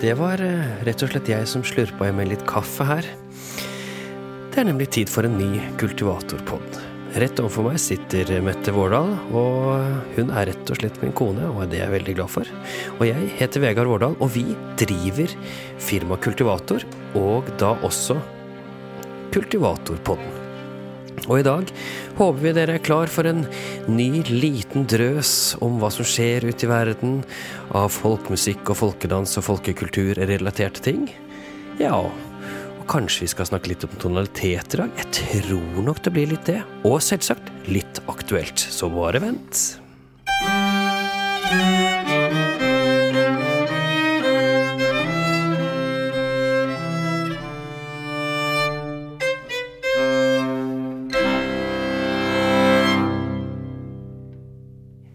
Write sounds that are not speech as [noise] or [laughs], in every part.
det var eh, rett og slett jeg som slurpa i meg litt kaffe her. Det er nemlig tid for en ny kultivatorpod. Rett overfor meg sitter Mette Vårdal, og hun er rett og slett min kone, og det er jeg veldig glad for. Og jeg heter Vegard Vårdal, og vi driver firma Kultivator, og da også Kultivatorpodden. Og i dag håper vi dere er klar for en ny liten drøs om hva som skjer ute i verden av folkemusikk og folkedans og folkekulturrelaterte ting. Ja, og kanskje vi skal snakke litt om tonalitet i dag. Jeg tror nok det blir litt det. Og selvsagt litt aktuelt. Så bare vent.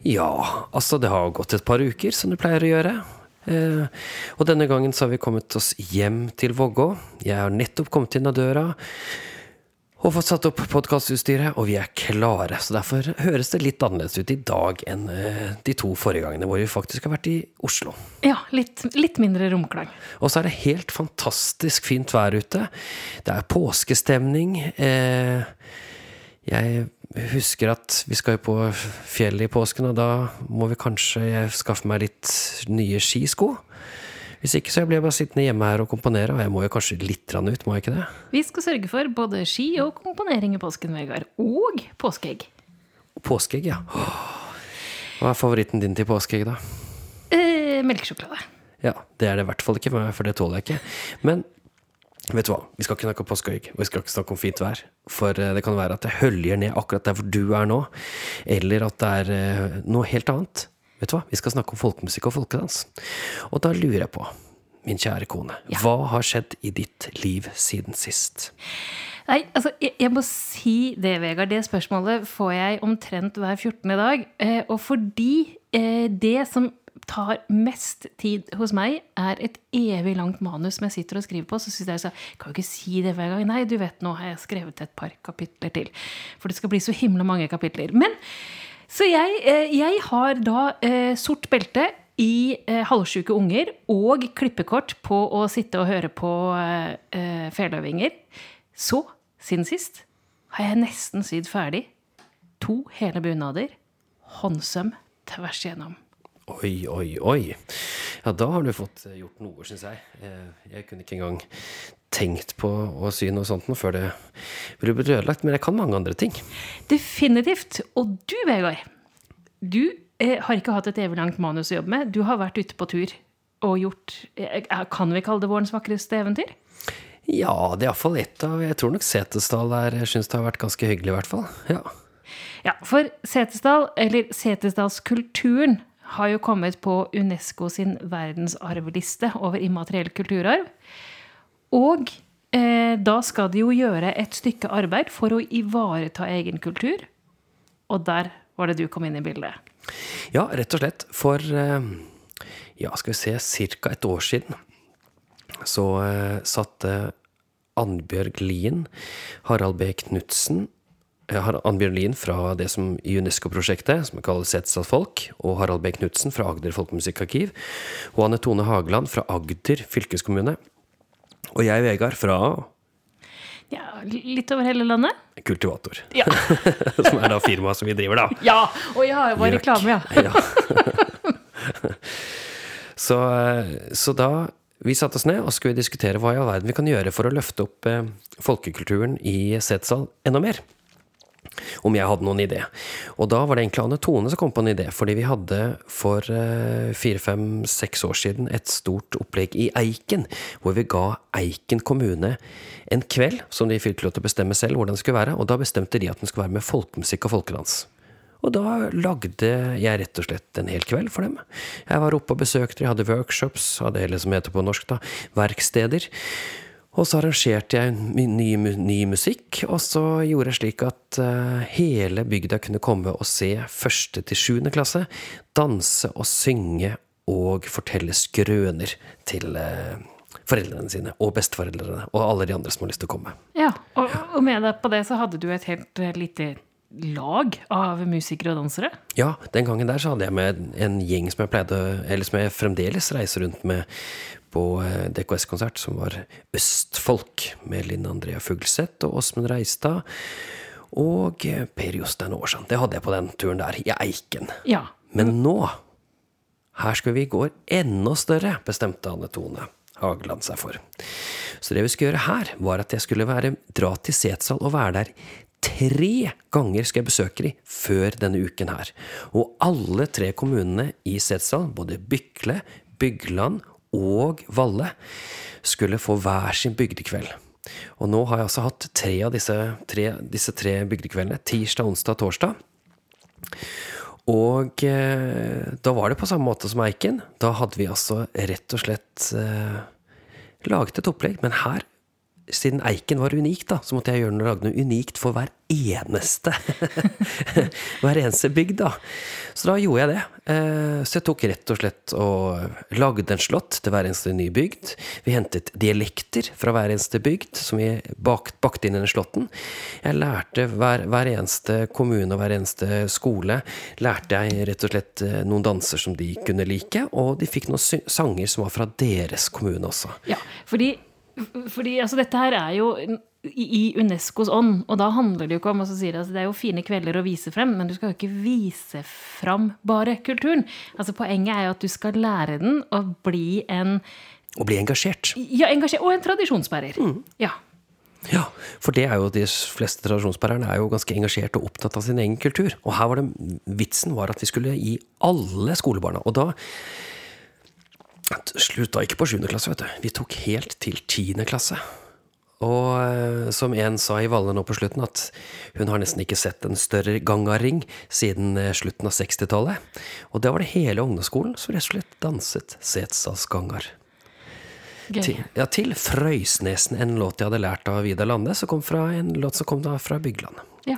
Ja, altså det har gått et par uker, som det pleier å gjøre. Eh, og denne gangen så har vi kommet oss hjem til Vågå. Jeg har nettopp kommet inn av døra og fått satt opp podkastutstyret, og vi er klare. Så derfor høres det litt annerledes ut i dag enn eh, de to forrige gangene hvor vi faktisk har vært i Oslo. Ja, litt, litt mindre romklang. Og så er det helt fantastisk fint vær ute. Det er påskestemning. Eh, jeg husker at vi skal jo på fjellet i påsken, og da må vi kanskje skaffe meg litt nye skisko. Hvis ikke så blir jeg bare sittende hjemme her og komponere, og jeg må jo kanskje litt ut, må jeg ikke det? Vi skal sørge for både ski og komponering i påsken, Vegard. Og påskeegg. Påskeegg, ja. Hva er favoritten din til påskeegg, da? Eh, melkesjokolade. Ja, det er det i hvert fall ikke, for det tåler jeg ikke. Men Vet du hva, vi skal ikke snakke om påskeegg, og vi skal ikke snakke om fint vær. For eh, det kan være at det høljer ned akkurat der hvor du er nå, eller at det er eh, noe helt annet. Vet du hva, vi skal snakke om folkemusikk og folkedans. Og da lurer jeg på, min kjære kone, ja. hva har skjedd i ditt liv siden sist? Nei, altså, jeg, jeg, må si det, Vegard. Det spørsmålet får jeg omtrent hver 14. dag. Eh, og fordi eh, det som tar mest tid hos meg, er et evig langt manus som jeg sitter og skriver på. Så syns jeg så, kan jo ikke si det hver gang. Nei, du vet, nå har jeg skrevet et par kapitler til. For det skal bli så himla mange kapitler. Men så jeg, eh, jeg har da eh, sort belte i eh, halvsjuke unger og klippekort på å sitte og høre på eh, eh feløvinger. Så, siden sist, har jeg nesten sydd ferdig to hele bunader. Håndsøm tvers igjennom. Oi, oi, oi. Ja, da har du fått eh, gjort noe, syns jeg. Eh, jeg kunne ikke engang tenkt på å sy noe sånt noe før det ble blitt ødelagt. Men jeg kan mange andre ting. Definitivt. Og du, Vegard, du eh, har ikke hatt et evig langt manus å jobbe med. Du har vært ute på tur og gjort eh, Kan vi kalle det vårens vakreste eventyr? Ja, det er iallfall ett av Jeg tror nok Setesdal der jeg syns det har vært ganske hyggelig, i hvert fall. Ja. ja, for Setesdal, eller Setesdalskulturen, har jo kommet på Unesco sin verdensarvliste over immateriell kulturarv. Og eh, da skal de jo gjøre et stykke arbeid for å ivareta egen kultur. Og der var det du kom inn i bildet. Ja, rett og slett. For eh, ja, skal vi se, ca. et år siden så eh, satte Annbjørg Lien, Harald B. Knutsen har Annbjørn Lien fra det som UNESCO-prosjektet, som kalles Setesdal Folk, og Harald B. Knutsen fra Agder Folkemusikkarkiv, og Anne Tone Hageland fra Agder fylkeskommune. Og jeg, Vegard, fra ja, Litt over hele landet? Kultivator. Ja. [laughs] som er da firmaet som vi driver, da. Ja! Og ja, det var reklame, ja. ja. [laughs] så, så da vi satte oss ned og skulle diskutere hva i all verden vi kan gjøre for å løfte opp eh, folkekulturen i Setesdal enda mer om jeg hadde noen idé. Og da var det egentlig Anne Tone som kom på en idé, fordi vi hadde for eh, fire, fem, seks år siden et stort opplegg i Eiken, hvor vi ga Eiken kommune en kveld som de fikk lov til å bestemme selv hvordan det skulle være, og da bestemte de at den skulle være med folkemusikk og folkedans. Og da lagde jeg rett og slett en hel kveld for dem. Jeg var oppe og besøkte, dem, hadde workshops, hadde det som heter på norsk, da, verksteder. Og så arrangerte jeg ny, ny, musikk, og så gjorde jeg slik at uh, hele bygda kunne komme og se første til sjuende klasse danse og synge og fortelle skrøner til uh, foreldrene sine og besteforeldrene og alle de andre som har lyst til å komme. Ja, og, og med deg på det så hadde du et helt uh, lite lag av musikere og dansere? Ja, den gangen der så hadde jeg med en gjeng som jeg pleide, eller som jeg fremdeles reiser rundt med på eh, DKS-konsert, som var Østfolk, med Linn Andrea Fuglseth og Åsmund Reistad. Og eh, Per Jostein Aarsand. Det hadde jeg på den turen der, i Eiken. Ja. Men nå her skal vi gå enda større, bestemte Anne Tone Hageland seg for. Så det vi skulle gjøre her, var at jeg skulle være, dra til Setesdal og være der tre ganger skal jeg besøke de før denne uken her. Og alle tre kommunene i Setesdal, både Bykle, Bygland og Valle, skulle få hver sin bygdekveld. Og nå har jeg altså hatt tre av disse tre, disse tre bygdekveldene. Tirsdag, onsdag, torsdag. Og eh, da var det på samme måte som Eiken. Da hadde vi altså rett og slett eh, laget et opplegg. Men her siden Eiken var unik, da, så måtte jeg gjøre noe, lage noe unikt for hver eneste [laughs] Hver eneste bygd, da. Så da gjorde jeg det. Eh, så jeg tok rett og slett og lagde en slott til hver eneste nye bygd. Vi hentet dialekter fra hver eneste bygd, som vi bakt, bakte inn i den slåtten. Jeg lærte hver, hver eneste kommune og hver eneste skole lærte jeg rett og slett eh, noen danser som de kunne like, og de fikk noen sanger som var fra deres kommune også. Ja, fordi fordi altså, dette her er jo i Unescos ånd, og da handler det jo ikke om altså, Det er jo fine kvelder å vise frem, men du skal jo ikke vise frem bare kulturen. Altså Poenget er jo at du skal lære den å bli en Å bli engasjert. Ja, engasjert, og en tradisjonsbærer. Mm. Ja. Ja, for det er jo de fleste tradisjonsbærerne er jo ganske engasjert og opptatt av sin egen kultur. Og her var det vitsen var at vi skulle gi alle skolebarna. Og da slutta ikke på 7. klasse, vet du. Vi tok helt til 10. klasse. Og eh, som en sa i Valle nå på slutten, at hun har nesten ikke sett en større gangaring siden eh, slutten av 60-tallet. Og da var det hele ungdomsskolen som rett og slett danset Setesdalsgangar. Til, ja, til Frøysnesen, en låt jeg hadde lært av Vidar Lande, som kom fra en låt som kom da fra Bygland. Ja.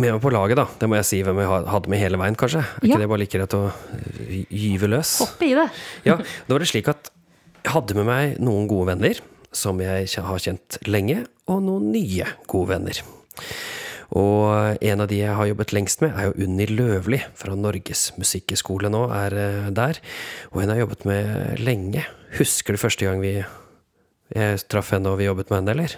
Med meg på laget, da. Det må jeg si hvem jeg hadde med hele veien, kanskje. Er ja. ikke det bare like rett å gyve løs? Hoppe i det. [laughs] ja, Da var det slik at jeg hadde med meg noen gode venner som jeg har kjent lenge, og noen nye gode venner. Og en av de jeg har jobbet lengst med, er jo Unni Løvli fra Norges musikkhøgskole nå, er eh, der. Og hun har jobbet med lenge. Husker du første gang vi jeg traff henne og vi jobbet med henne, eller?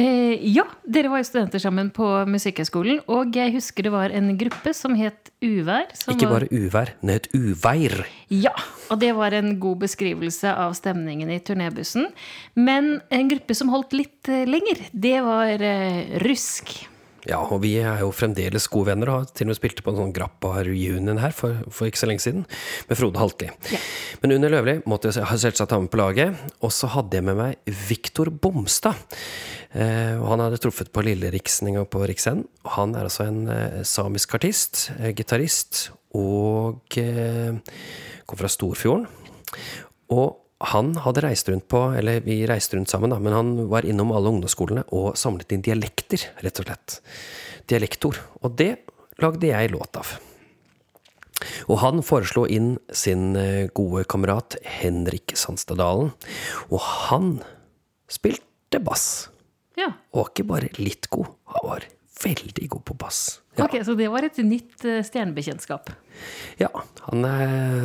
Eh, ja, dere var jo studenter sammen på Musikkhøgskolen. Og jeg husker det var en gruppe som het Uvær. Som Ikke bare uvær, den het Uveir. Ja, og det var en god beskrivelse av stemningen i turnébussen. Men en gruppe som holdt litt eh, lenger, det var eh, Rusk. Ja, og vi er jo fremdeles gode venner og har til og med spilt på en sånn Grappa-reunion her for, for, ikke så lenge siden, med Frode Haltli. Ja. Men Unni Løvli måtte jeg selvsagt ha med på laget. Og så hadde jeg med meg Viktor Bomstad. Eh, og han hadde truffet på Lille-Riksen en gang på Riksen. Han er altså en eh, samisk artist, eh, gitarist, og eh, kom fra Storfjorden. Og han hadde reist rundt på, eller vi reiste rundt sammen, da, men han var innom alle ungdomsskolene og samlet inn dialekter, rett og slett. Dialektord. Og det lagde jeg låt av. Og han foreslo inn sin eh, gode kamerat Henrik Sandstadalen. Og han spilte bass. Ja. Og ikke bare litt god, han var veldig god på bass. Ja. Ok, Så det var et nytt eh, stjernebekjentskap? Ja. Han,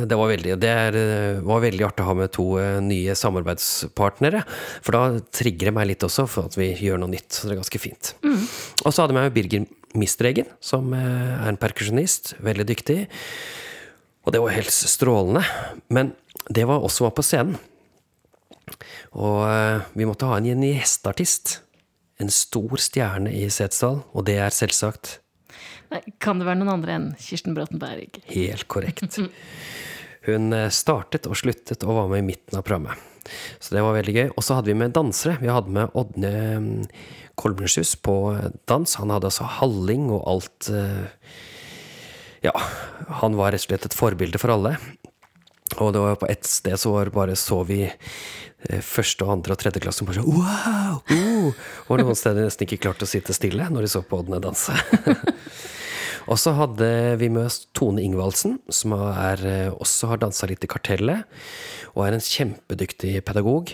det, var veldig, det eh, var veldig artig å ha med to eh, nye samarbeidspartnere. For da trigger det meg litt også for at vi gjør noe nytt. Så det er ganske fint. Mm. Og så hadde jeg med Birger Mistregen, som er en perkusjonist. Veldig dyktig. Og det var helt strålende. Men det var også var på scenen. Og vi måtte ha en gjesteartist. En stor stjerne i Setesdal, og det er selvsagt Nei, Kan det være noen andre enn Kirsten Bråten Berg? Helt korrekt. Hun eh, startet og sluttet og var med i midten av programmet. Så det var veldig gøy. Og så hadde vi med dansere. Vi hadde med Ådne mm, Kolbensjus på dans. Han hadde altså halling og alt eh, Ja, han var rett og slett et forbilde for alle. Og det var på ett sted så var bare så vi eh, første andre og tredje klasse som bare sånn wow! Og noen steder nesten ikke klarte å sitte stille når de så på Ådne danse. [laughs] Og så hadde vi med oss Tone Ingvaldsen, som er, eh, også har dansa litt i Kartellet, og er en kjempedyktig pedagog.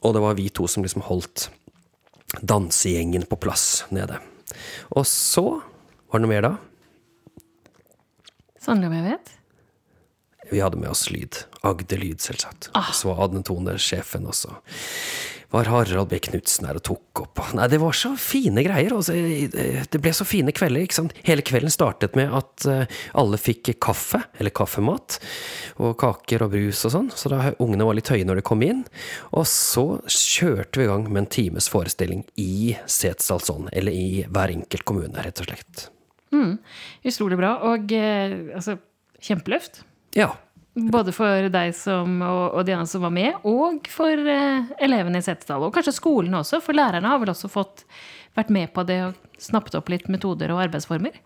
Og det var vi to som liksom holdt dansegjengen på plass nede. Og så Var det noe mer da? Sånn om jeg vet? Vi hadde med oss lyd. Agder-lyd, selvsagt. Så var Adne Tone sjefen også. Var Harald B. Knutsen her og tok opp. Nei, det var så fine greier. Altså, det ble så fine kvelder. ikke sant? Hele kvelden startet med at eh, alle fikk kaffe, eller kaffemat, og kaker og brus og sånn. Så da ungene var litt høye når de kom inn. Og så kjørte vi i gang med en times forestilling i Setesdalsånd, eller i hver enkelt kommune, rett og slett. Utrolig bra. Og eh, altså, kjempeløft. Ja. Både for deg som, og, og de andre som var med, og for eh, elevene i Setesdal. Og kanskje skolen også, for lærerne har vel også fått vært med på det og snappet opp litt metoder og arbeidsformer.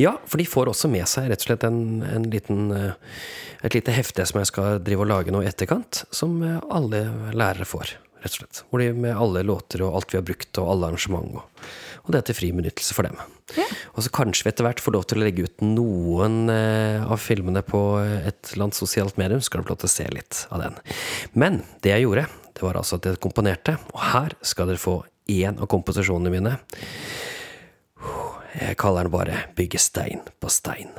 Ja, for de får også med seg rett og slett en, en liten, eh, et lite hefte som jeg skal drive og lage nå i etterkant, som eh, alle lærere får, rett og slett. Hvor de med alle låter og alt vi har brukt, og alle arrangement. Og, og det er til fri benyttelse for dem. Ja. Og så kanskje vi etter hvert får lov til å legge ut noen eh, av filmene på et eller annet sosialt medium, så skal du få lov til å se litt av den. Men det jeg gjorde, det var altså at jeg komponerte, og her skal dere få én av komposisjonene mine. Jeg kaller den bare 'Bygge stein på stein'.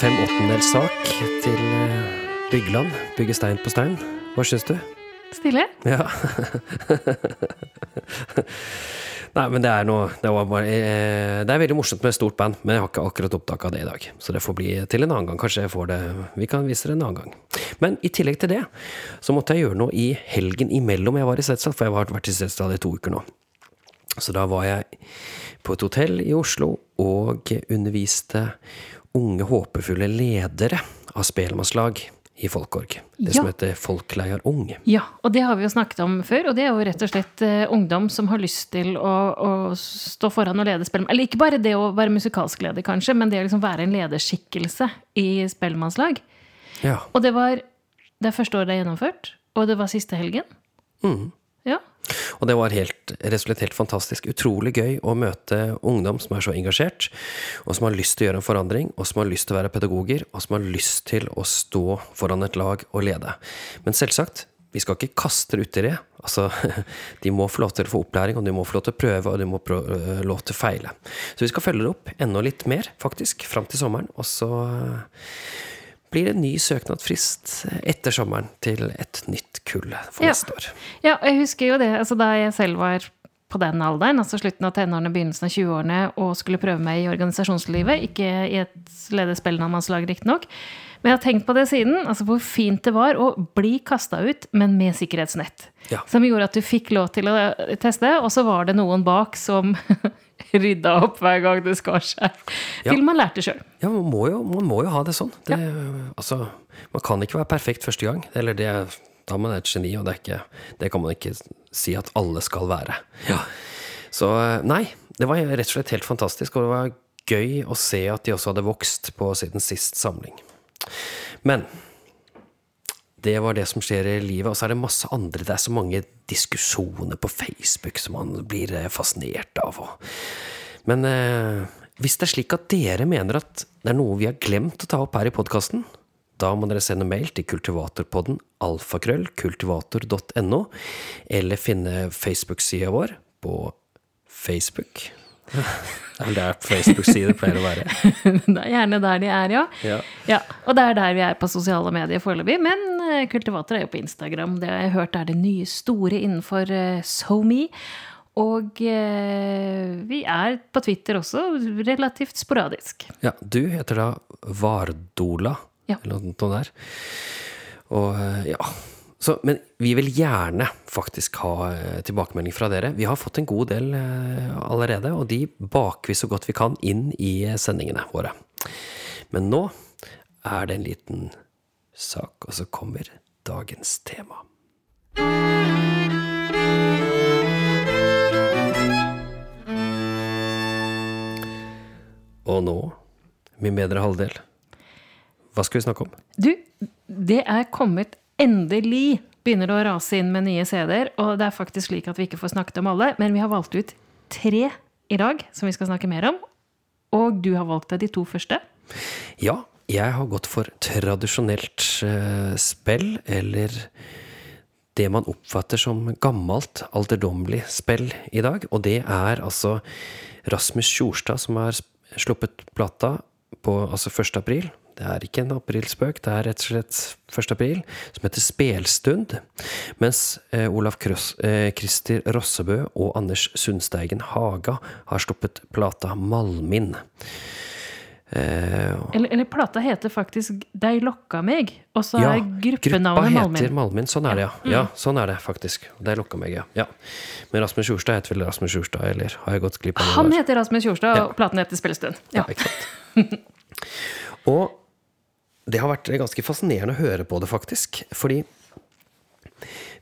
Fem åttendels sak til Bygland. Byggeland. Bygge stein på stein. Hva syns du? Stille? Ja. [laughs] Nei, men det er noe Det, var bare, eh, det er veldig morsomt med stort band, men jeg har ikke akkurat opptak av det i dag. Så det får bli til en annen gang. Kanskje jeg får det Vi kan vise det en annen gang. Men i tillegg til det, så måtte jeg gjøre noe i helgen imellom jeg var i Setesdal, for jeg har vært i Setesdal i to uker nå. Så da var jeg på et hotell i Oslo og underviste unge, håpefulle ledere av spelmannslag i Folkorg. Det som heter Folkleiar Ung. Ja, og det har vi jo snakket om før. Og det er jo rett og slett eh, ungdom som har lyst til å, å stå foran og lede Spellemann. Eller ikke bare det å være musikalsk leder, kanskje, men det å liksom være en lederskikkelse i Spellemannslag. Ja. Og det var det er første året det er gjennomført, og det var siste helgen. Ja. Og det var helt, rett og slett helt fantastisk. Utrolig gøy å møte ungdom som er så engasjert, og som har lyst til å gjøre en forandring, og som har lyst til å være pedagoger, og som har lyst til å stå foran et lag og lede. Men selvsagt, vi skal ikke kaste det uti det. Altså, [laughs] de må få lov til å få opplæring, og de må få lov til å prøve, og de må få lov til å feile. Så vi skal følge det opp enda litt mer, faktisk, fram til sommeren. Og så blir det ny søknadsfrist etter sommeren til et nytt kull for Ja. neste år. Ja, jeg husker jo det. Altså, da jeg selv var på den alderen, altså slutten av tenårene, begynnelsen av 20-årene, og skulle prøve meg i organisasjonslivet, ikke i et lederspellemannslag, riktignok. Men jeg har tenkt på det siden, altså hvor fint det var å bli kasta ut, men med sikkerhetsnett. Ja. Som gjorde at du fikk lov til å teste, og så var det noen bak som [laughs] rydda opp hver gang det skar seg. Ja. Til man lærte sjøl. Ja, man må jo, man må jo ha det sånn. Det, altså, man kan ikke være perfekt første gang. Eller det, da er man et geni, og det, er ikke, det kan man ikke si at alle skal være. Så nei, det var rett og slett helt fantastisk, og det var gøy å se at de også hadde vokst på siden sist samling. Men det var det som skjer i livet, og så er det masse andre. Det er så mange diskusjoner på Facebook som man blir eh, fascinert av. Men eh, hvis det er slik at dere mener at det er noe vi har glemt å ta opp her i podkasten, da må dere sende mail til kultivatorpodden alfakrøll kultivator.no, eller finne Facebook-sida vår på Facebook. [laughs] Det er Facebook-sider pleier å være. [laughs] Det er gjerne der de er, ja. Ja. ja. Og det er der vi er på sosiale medier foreløpig. Men eh, Kultivator er jo på Instagram. Det har jeg hørt er det nye store innenfor uh, SoMe. Og eh, vi er på Twitter også, relativt sporadisk. Ja, du heter da Vardola, Ja. eller noe der. Og eh, ja så, Men vi vil gjerne faktisk ha eh, tilbakemelding fra dere. Vi har fått en god del eh, allerede, og de baker vi så godt vi kan inn i eh, sendingene våre. Men nå er det en liten sak, og så kommer dagens tema. Og nå, min bedre halvdel, hva skal vi snakke om? Du, det er kommet endelig begynner å rase inn med nye CD-er. Og det er faktisk slik at vi ikke får snakket om alle, men vi har valgt ut tre i dag som vi skal snakke mer om. Og du har valgt deg de to første. Ja, jeg har gått for tradisjonelt uh, spill, eller det man oppfatter som gammelt, alderdommelig spill i dag. Og det er altså Rasmus Tjorstad som har sluppet plata på altså 1. april. Det er ikke en aprilspøk, det er rett og slett 1. april, som heter Spelstund. Mens eh, Olaf Kross, eh, Christer Rossebø og Anders Sundsteigen Haga har sluppet plata Malmin. Eh, eller, eller, plata heter faktisk Dei lokka meg, og så ja, er gruppenavnet Malmin. Gruppa heter Malmin, sånn er det, ja. Mm. ja sånn er det faktisk. Dei lokka meg, ja. ja. Men Rasmus Tjorstad heter vel Rasmus Tjorstad, eller har jeg gått glipp av noe? Han heter Rasmus Tjorstad, og platen heter Spillestund. Ja, ikke sant. [laughs] og det har vært ganske fascinerende å høre på det, faktisk. Fordi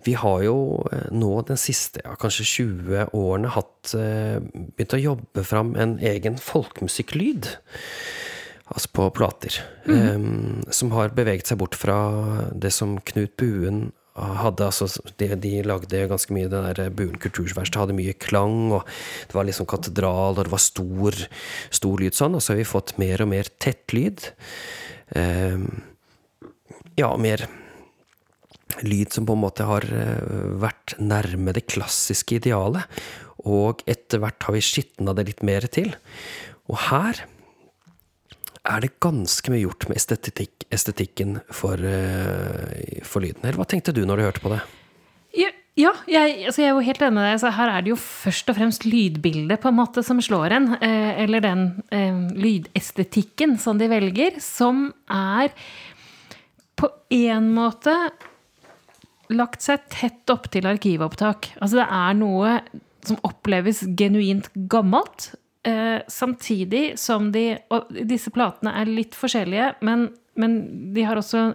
vi har jo eh, nå den siste ja, kanskje 20 årene hatt eh, begynt å jobbe fram en egen folkemusikklyd. Altså på plater. Mm. Um, som har beveget seg bort fra det som Knut Buen hadde altså, de, de, lagde ganske mye det der Buen kultursverksted hadde mye klang, og det var liksom katedral, og det var stor, stor lyd sånn. Og så har vi fått mer og mer tett lyd. Eh, ja, mer lyd som på en måte har eh, vært nærme det klassiske idealet. Og etter hvert har vi skitna det litt mer til. Og her er det ganske mye gjort med estetikk, estetikken for, eh, for, lyden. Eller hva tenkte du når du hørte på det? Ja, ja jeg, altså jeg, er jo helt enig med deg. Så her er det jo først og fremst lydbildet på en måte som slår en. Eh, eller den eh, lydestetikken som de velger, som er på en måte lagt seg tett opptil arkivopptak. Altså det er noe som oppleves genuint gammelt. Eh, samtidig som de Og disse platene er litt forskjellige, men, men de har også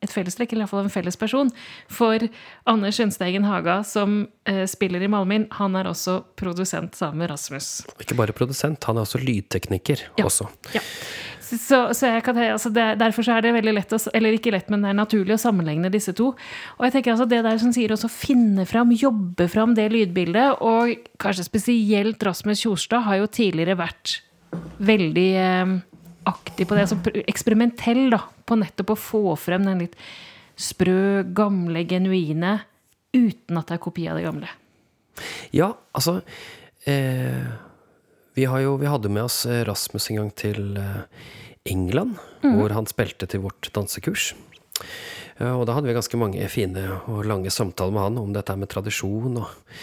et fellestrekk, eller iallfall en felles person. For Anders Skjønsteigen Haga, som eh, spiller i Malmin, han er også produsent sammen med Rasmus. Ikke bare produsent, han er også lydtekniker. Ja. også. Ja. Så, så kan, altså det, derfor så er det veldig lett, å, eller ikke lett, men det er naturlig å sammenligne disse to. Og jeg tenker altså det der som sier også finne fram, jobbe fram det lydbildet, og kanskje spesielt Rasmus Tjorstad har jo tidligere vært veldig eh, aktiv på det, altså eksperimentell da, på nettopp å få frem den litt sprø, gamle, genuine, uten at det er kopi av det gamle. Ja, altså eh, vi, jo, vi, hadde med oss Rasmus en gang til eh, England, mm. hvor han spilte til vårt dansekurs. Og da hadde vi ganske mange fine og lange samtaler med han om dette med tradisjon. Og,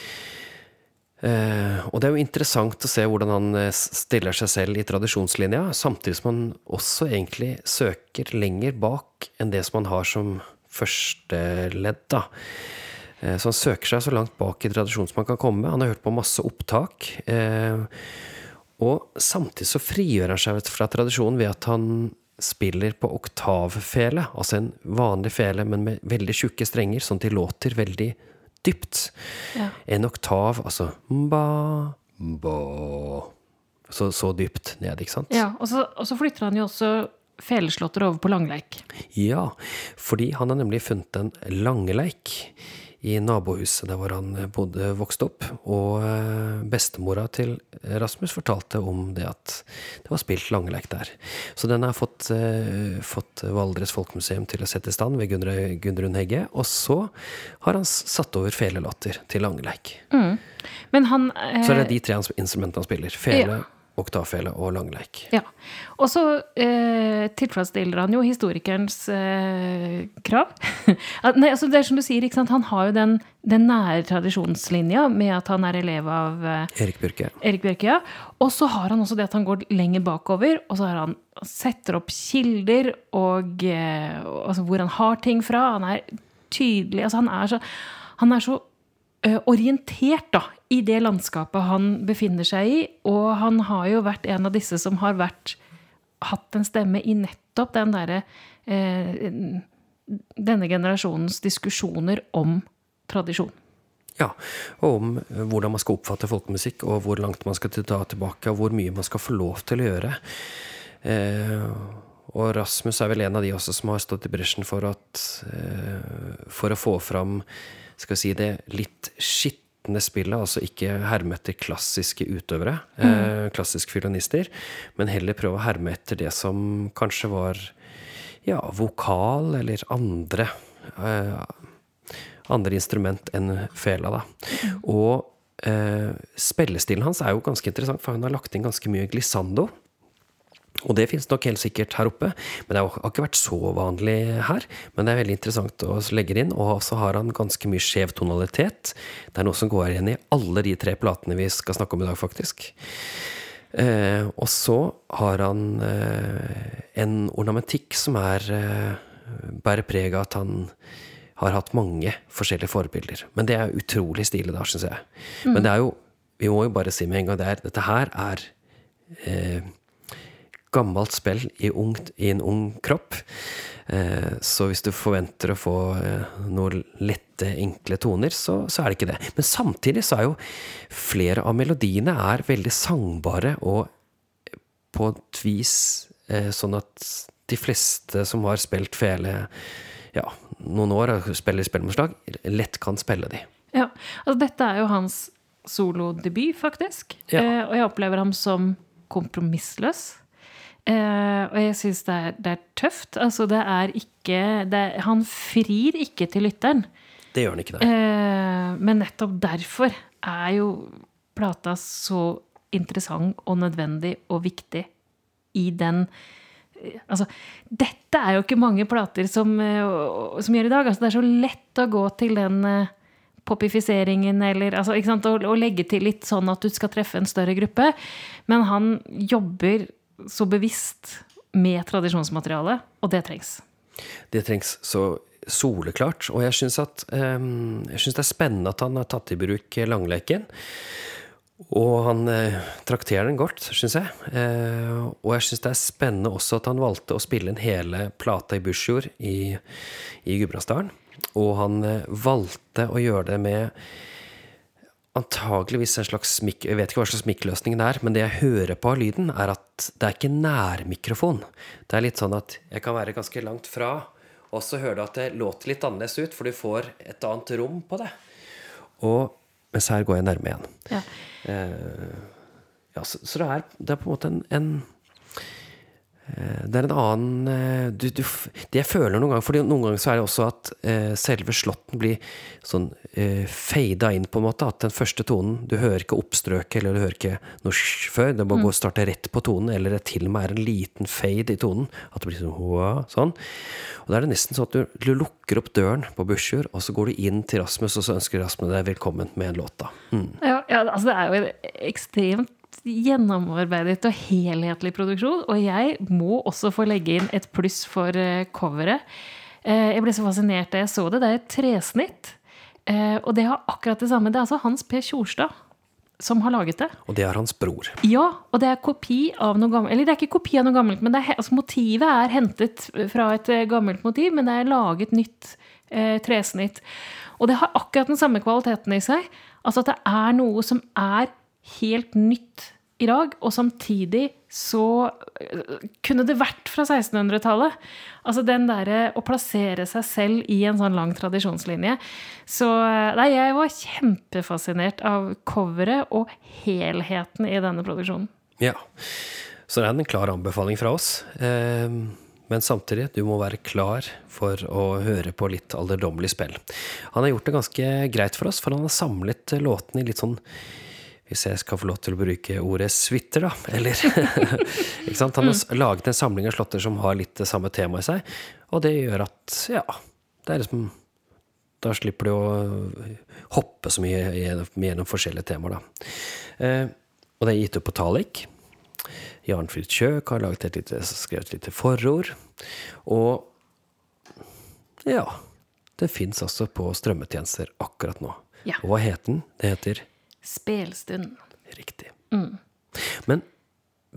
eh, og det er jo interessant å se hvordan han eh, stiller seg selv i tradisjonslinja, samtidig som han også egentlig søker lenger bak enn det som han har som førsteledd. da. Eh, så han søker seg så langt bak i tradisjonen som han kan komme. Han har hørt på masse opptak. Eh, og samtidig så frigjør han seg fra tradisjonen ved at han spiller på oktavfele, altså en vanlig fele, men med veldig tjukke strenger, sånn at de låter veldig dypt. Ja. En oktav, altså ba, ba så, så, dypt ned, ikke sant? Ja, og så, og så flytter han jo også feleslåtter over på langleik. Ja, fordi han har nemlig funnet en langleik i nabohuset der hvor han bodde, vokste opp. Og eh, bestemora til Rasmus fortalte om det at det var spilt langeleik der. Så den har fått, eh, fått Valdres Folkemuseum til å sette i stand ved Gudrun Hegge. Og så har han satt over felelåter til langeleik. Mm. Han, eh... Så er de tre instrumentene han spiller. Fele, ja oktavfele og langleik. Ja. Og så eh, tilfredsstiller han jo historikerens eh, krav. [laughs] Nei, altså det er som du sier, han har jo den, den, nære tradisjonslinja med at han er elev av eh, Erik Bjørke. Erik Bjørke ja. Og så har han også det at han går lenger bakover, og så har han setter opp kilder og eh, altså hvor han har ting fra. Han er tydelig altså Han er så, han er så Eh, orientert da, i det landskapet han befinner seg i. Og han har jo vært en av disse som har vært hatt en stemme i nettopp den derre eh, Denne generasjonens diskusjoner om tradisjon. Ja, og om hvordan man skal oppfatte folkemusikk, og hvor langt man skal ta tilbake, og hvor mye man skal få lov til å gjøre. Eh, og Rasmus er vel en av de også som har stått i bresjen for at eh, For å få fram, skal vi si det, litt skitne spillet, altså ikke herme etter klassiske utøvere, eh, klassiske fiolinister, men heller prøve å herme etter det som kanskje var ja, vokal eller andre eh, andre instrument enn fela, da. Og eh, spillestilen hans er jo ganske interessant, for han har lagt inn ganske mye glissando. Og det finnes nok helt sikkert her oppe, men det har ikke vært så vanlig her. Men det er veldig interessant å legge det inn, og så har han ganske mye skjev tonalitet. Det er noe som går igjen i alle de tre platene vi skal snakke om i dag, faktisk. Eh, og så har han eh, en ornamentikk som er eh, bærer preg av at han har hatt mange forskjellige forbilder. Men det er utrolig stilig, da, syns jeg. Mm. Men det er jo Vi må jo bare si med en gang det er Dette her er eh, gammelt spill i, ungt, i, en ung kropp. Eh, så hvis du forventer å få eh, noen lette, enkle toner, så, så, er det ikke det. Men samtidig så er jo flere av melodiene er veldig sangbare og på et vis eh, sånn at de fleste som har spilt fele ja, noen år og spiller spillmorslag, lett kan spille de. Ja, altså Dette er jo hans solodebut, faktisk. Ja. Eh, og jeg opplever ham som kompromissløs. Eh, og jeg syns det, det, er tøft. Altså, det er ikke det, Han frir ikke til lytteren. Det gjør han ikke, det. Uh, men nettopp derfor er jo plata så interessant og nødvendig og viktig i den Altså, dette er jo ikke mange plater som, eh, som gjør i dag. Altså, det er så lett å gå til den uh, popifiseringen eller altså, og, og, legge til litt sånn at du skal treffe en større gruppe. Men han jobber så bevisst med tradisjonsmateriale, og det trengs. Det trengs så soleklart. Og jeg syns um, det er spennende at han har tatt i bruk langleken. Og han eh, trakterer den godt, syns jeg. Eh, og jeg syns det er spennende også at han valgte å spille inn hele plata i Busjord i, i Gudbrandsdalen. Og han eh, valgte å gjøre det med antageligvis en slags smikk... Jeg vet ikke hva slags smikkløsning det er, men det jeg hører på av lyden, er at det er ikke nærmikrofon. Det er litt sånn at jeg kan være ganske langt fra, og så hører du at det låter litt annerledes ut, for du får et annet rom på det. Og mens her går jeg nærme igjen. Ja. Eh, ja, så, så, det, er, det er på en måte en, en det er en annen eh, du, du, Det jeg føler noen ganger For noen ganger så er det også at eh, selve slåtten blir sånn eh, fada inn, på en måte. At den første tonen Du hører ikke oppstrøket, eller du hører ikke noe før. Det må mm. gå starte rett på tonen, eller det til og med er en liten fade i tonen. At det blir sånn, hoa, sånn. Og da er det nesten sånn at du, du lukker opp døren på Bussjord, og så går du inn til Rasmus, og så ønsker Rasmus deg velkommen med en låt, da. Mm. Ja, ja, altså det er jo ekstremt gjennomarbeidet og helhetlig produksjon. Og jeg må også få legge inn et pluss for uh, coveret. Uh, jeg ble så fascinert da jeg så det. Det er et tresnitt. Uh, og det har akkurat det samme. Det er altså Hans P. Tjorstad som har laget det. Og det er hans bror. Ja, og det er kopi av noe gammelt. Eller det er ikke kopi av noe gammelt, men er, altså, motivet er hentet fra et gammelt motiv, men det er laget nytt tresnitt. Og det har akkurat den samme kvaliteten i seg. Altså at det er noe som er helt nytt i dag, og samtidig så øh, kunne det vært fra 1600-tallet. Altså den derre å plassere seg selv i en sånn lang tradisjonslinje. Så øh, nei, jeg var kjempefascinert av coveret og helheten i denne produksjonen. Ja. Så det er en klar anbefaling fra oss. Ehm, men samtidig, du må være klar for å høre på litt alderdommelig spill. Han har gjort det ganske greit for oss, for han har samlet låtene i litt sånn hvis jeg skal få lov til å bruke ordet suiter, da. Eller [laughs] ikke sant? Han har mm. laget en samling av slåtter som har litt det samme temaet i seg. Og det gjør at, ja det er liksom, Da slipper du å hoppe så mye gjennom forskjellige temaer, da. Eh, og det er gitt ut på Talik. Jarnfrid Kjøk har laget et lite, skrevet et lite forord. Og ja Det fins også på strømmetjenester akkurat nå. Ja. Og hva heter den? Det heter Spelstund. Riktig. Mm. Men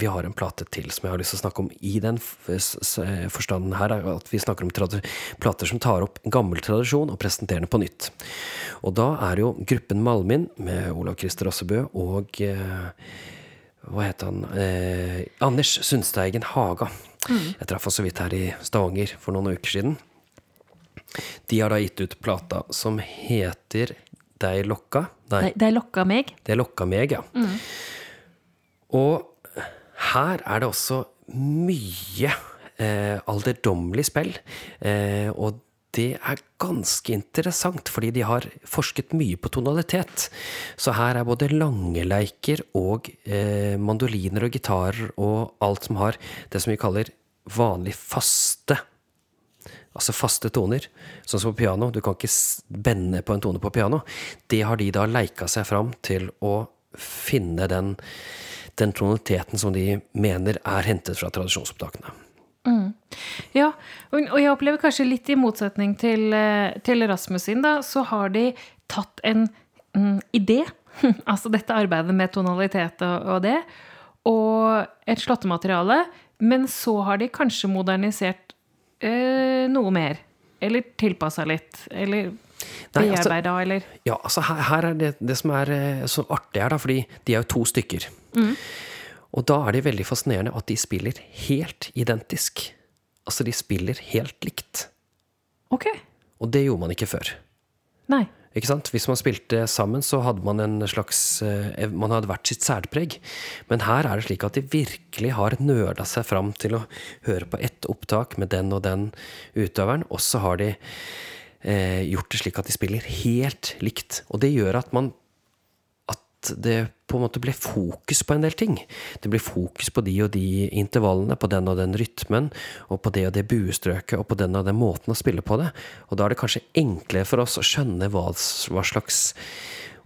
vi har en plate til som jeg har lyst til å snakke om i den forstanden her, er at vi snakker om plater som tar opp en gammel tradisjon og presenterer den på nytt. Og da er det jo gruppen Malmin med Olav Christer Rossebø og eh, hva het han eh, Anders Sundsteigen Haga. Mm. Jeg traff ham så vidt her i Stavanger for noen uker siden. De har da gitt ut plata som heter Dei lokka. Nei. Dei lokka meg. De lokka meg, ja. Mm. Og her er det også mye eh, alderdommelig spill. Eh, og det er ganske interessant, fordi de har forsket mye på tonalitet. Så her er både langeleiker og eh, mandoliner og gitarer og alt som har det som vi kaller vanlig faste Altså faste toner. Sånn som på piano. Du kan ikke bende på en tone på piano. Det har de da leika seg fram til å finne den, den tonaliteten som de mener er hentet fra tradisjonsopptakene. Mm. Ja, og jeg opplever kanskje litt i motsetning til, eh, til Rasmus sin, da, så har de tatt en mm, idé, [laughs] altså dette arbeidet med tonalitet og, og det, og et slåttemateriale, men så har de kanskje modernisert øh, noe mer. Eller tilpassa litt. Eller bearbeida, altså, eller Ja, altså her, her, er det det som er eh, så artig her, da, fordi de er jo to stykker. Mm. Og da er det veldig fascinerende at de spiller helt identisk. Altså, de spiller helt likt. Ok. Og det gjorde man ikke før. Nei. Hvis man spilte sammen, så hadde man en slags eh, Man hadde hvert sitt særpreg. Men her er det slik at de virkelig har nøla seg fram til å høre på ett opptak med den og den utøveren, og så har de eh, gjort det slik at de spiller helt likt. Og det gjør at man det på en måte ble fokus på en del ting. Det ble fokus på de og de intervallene, på den og den rytmen, og på det og det buestrøket, og på den og den måten å spille på det. Og da er det kanskje enklere for oss å skjønne hva, hva slags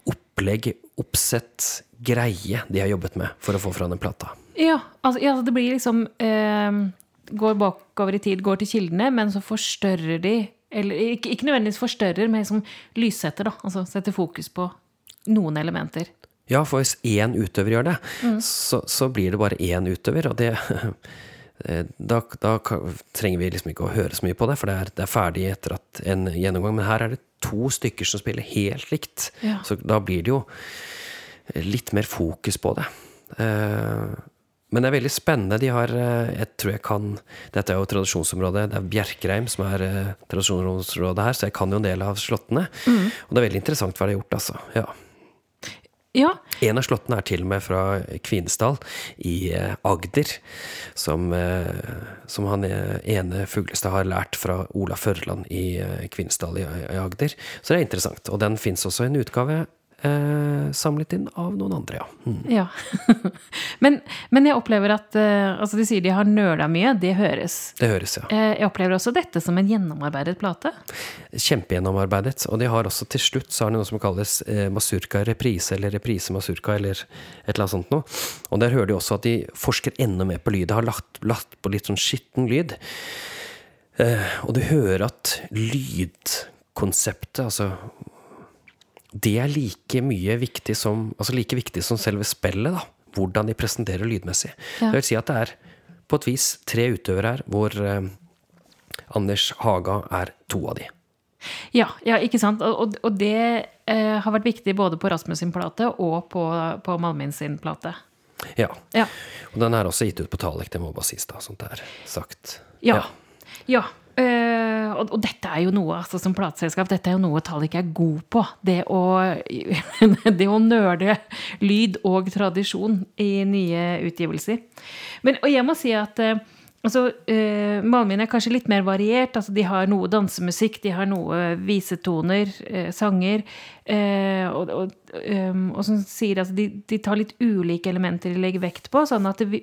opplegg, oppsett, greie de har jobbet med for å få fram den plata. Ja, altså, ja, det blir liksom eh, Går bakover i tid, går til kildene, men så forstørrer de Eller ikke, ikke nødvendigvis forstørrer, men liksom lyssetter, da. Altså setter fokus på noen elementer. Ja, for hvis én utøver gjør det, mm. så, så, blir det bare én utøver. Og det eh, da, da, trenger vi liksom ikke å høre så mye på det, for det er, det er, ferdig etter at en gjennomgang. Men her er det to stykker som spiller helt likt. Ja. Så da blir det jo litt mer fokus på det. Eh, men det er veldig spennende. De har eh, Jeg tror jeg kan Dette er jo tradisjonsområdet. Det er Bjerkreim som er tradisjonsområdet her, så jeg kan jo en del av slottene. Mm. Og det er veldig interessant hva de har gjort, altså. Ja. Ja. En av slottene er til og med fra Kvinesdal i eh, Agder. Som, eh, som han eh, ene Fuglestad har lært fra Ola Førland i Kvinesdal i Agder. Så det er interessant. Og den fins også i en utgave eh, samlet inn av noen andre, ja. Mm. ja. [laughs] men, men, jeg opplever at eh, Altså, de sier de har nøla mye. Det høres. Det høres, ja. Eh, jeg opplever også dette som en gjennomarbeidet plate. Kjempegjennomarbeidet. Og de har også til slutt så har de noe som kalles uh, Masurka reprise, eller reprise Masurka, eller et eller annet sånt noe. Og der hører de også at de forsker enda mer på lyd. De har lagt, lagt på litt sånn skitten lyd. og du hører at lydkonseptet, altså det er like mye viktig som, altså like viktig som selve spillet. da, Hvordan de presenterer lydmessig. Ja. Det vil si at det er på et vis tre utøvere her, hvor eh, Anders Haga er to av de. Ja, ja ikke sant. Og, og det eh, har vært viktig både på Rasmus sin plate og på, på Malmin sin plate. Ja. ja. Og den er også gitt ut på Talek, det må bare sies, da, sånt er sagt. Ja. ja. ja. Uh, og, og, dette er jo noe altså, som plateselskap, dette er jo noe Talik er god på. Det å, [laughs] det å nøle lyd og tradisjon i nye utgivelser. Men, og jeg må si at uh, altså, uh, Malmin er kanskje litt mer variert. Altså, de har noe dansemusikk, de har noe visetoner, uh, sanger. og, og, um, og som sier altså, de, de, tar litt ulike elementer de legger vekt på, sånn at det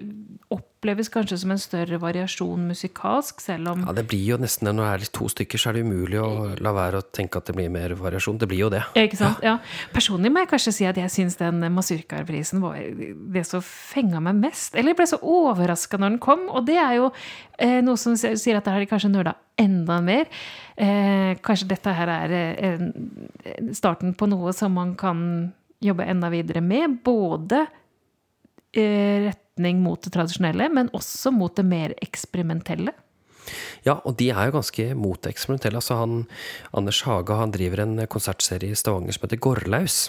oppleves kanskje som en større variasjon musikalsk, selv om Ja, det blir jo nesten Når det er to stykker, så er det umulig å la være å tenke at det blir mer variasjon. Det blir jo det. Ikke sant? Ja. Personlig må jeg kanskje si at jeg syns den Masurkar-prisen var det som fenga meg mest. Eller jeg ble så overraska når den kom, og det er jo eh, noe som sier at det har de kanskje nøla enda mer. Eh, kanskje dette her er eh, starten på noe som man kan jobbe enda videre med. Både eh, retning mot det tradisjonelle, men også mot det mer eksperimentelle. Ja, og de er jo ganske mot eksperimentelle. Altså han, Anders Haga han driver en konsertserie i Stavanger som heter Gårdlaus.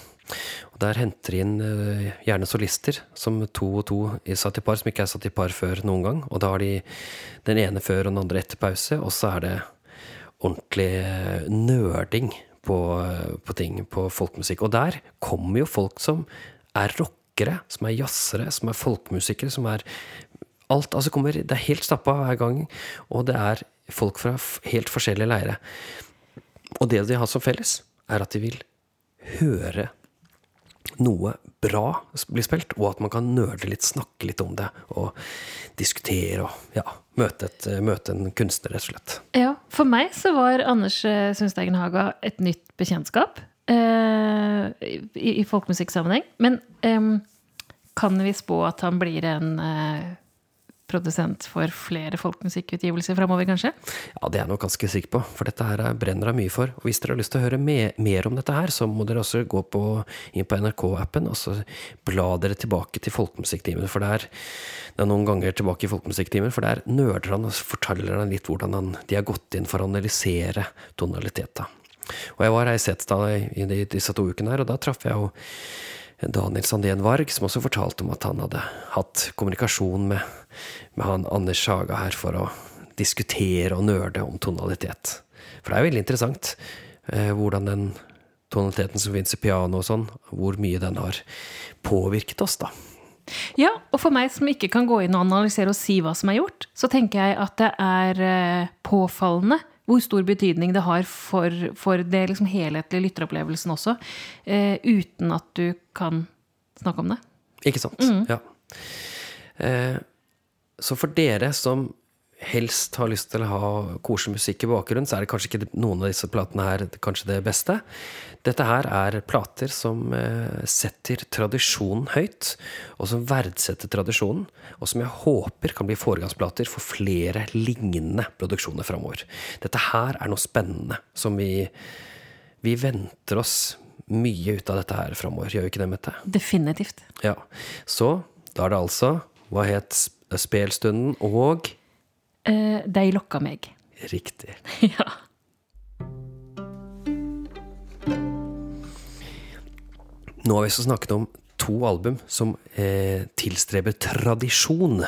Og Der henter de inn uh, gjerne solister som to og to er satt i par, som ikke er satt i par før noen gang. Og da har de den ene før og den andre etter pause, og så er det ordentlig uh, nerding på, uh, på ting, på folkemusikk. Og der kommer jo folk som er rockere, som er jazzere, som er folkemusikere, som er alt altså kommer, Det er helt stappa hver gang, og det er folk fra helt forskjellige leire. Og det de har som felles, er at de vil høre noe bra blir spilt, og at man kan nøle litt, snakke litt om det, og diskutere og ja, møte, et, møte en kunstner, rett og slett. Ja, for meg så var Anders eh, Sundsteigen Haga et nytt bekjentskap eh, i, i folkemusikksammenheng. Men eh, kan vi spå at han blir en eh, produsent for flere folkemusikkutgivelser framover, kanskje? Ja, det er jeg nok ganske sikker på, for dette her brenner jeg mye for. Og hvis dere har lyst til å høre mer, mer om dette her, så må dere også gå på, inn på NRK-appen og så bla dere tilbake til Folkemusikktimen. For det er, det er noen ganger tilbake i Folkemusikktimen, for der nerder han og forteller han litt hvordan han, de har gått inn for å analysere tonaliteten. Og jeg var her i Setesdal i, i disse to ukene her, og da traff jeg jo Daniel Sandén Varg, som også fortalte om at han hadde hatt kommunikasjon med, med han Anders Saga her for å diskutere og nerde om tonalitet. For det er veldig interessant eh, hvordan den tonaliteten som finnes i piano og sånn, hvor mye den har påvirket oss, da. Ja, og for meg som ikke kan gå inn og analysere og si hva som er gjort, så tenker jeg at det er eh, påfallende hvor stor betydning det har for, for det liksom helhetlige lytteropplevelsen også, eh, uten at du kan snakke om det. Ikke sant. Mm. Ja. Eh, så for dere som helst har lyst til å ha koselig musikk i bakgrunnen, så er det kanskje ikke noen av disse platene her kanskje det beste. Dette her er plater som eh, setter tradisjonen høyt, og som verdsetter tradisjonen, og som jeg håper kan bli foregangsplater for flere lignende produksjoner framover. Dette her er noe spennende som vi, vi venter oss mye ut av dette her framover. Gjør vi ikke det, Mette? Definitivt. Ja. Så da er det altså Hva het spelstunden og eh, de lokka meg. Riktig. [laughs] ja. Nå har vi så snakket om to album som eh, tilstreber tradisjon,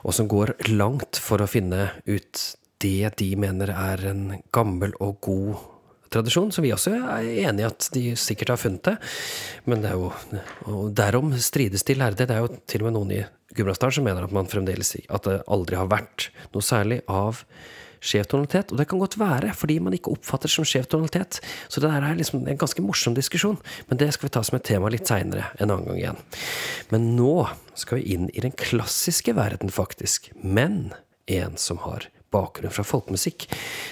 og som går langt for å finne ut det de mener er en gammel og god tradisjon, som vi også er enig i at de sikkert har funnet det. Men det er jo Og derom strides de lærde. Det er jo til og med noen i Gudbrandsdalen som mener at man fremdeles at det aldri har vært noe særlig av skjev tonalitet. Og det kan godt være, fordi man ikke oppfatter det som skjev tonalitet. Så det er liksom en ganske morsom diskusjon. Men det skal vi ta som et tema litt seinere en annen gang igjen. Men nå skal vi inn i den klassiske verden, faktisk. Men en som har bakgrunn fra folkemusikk.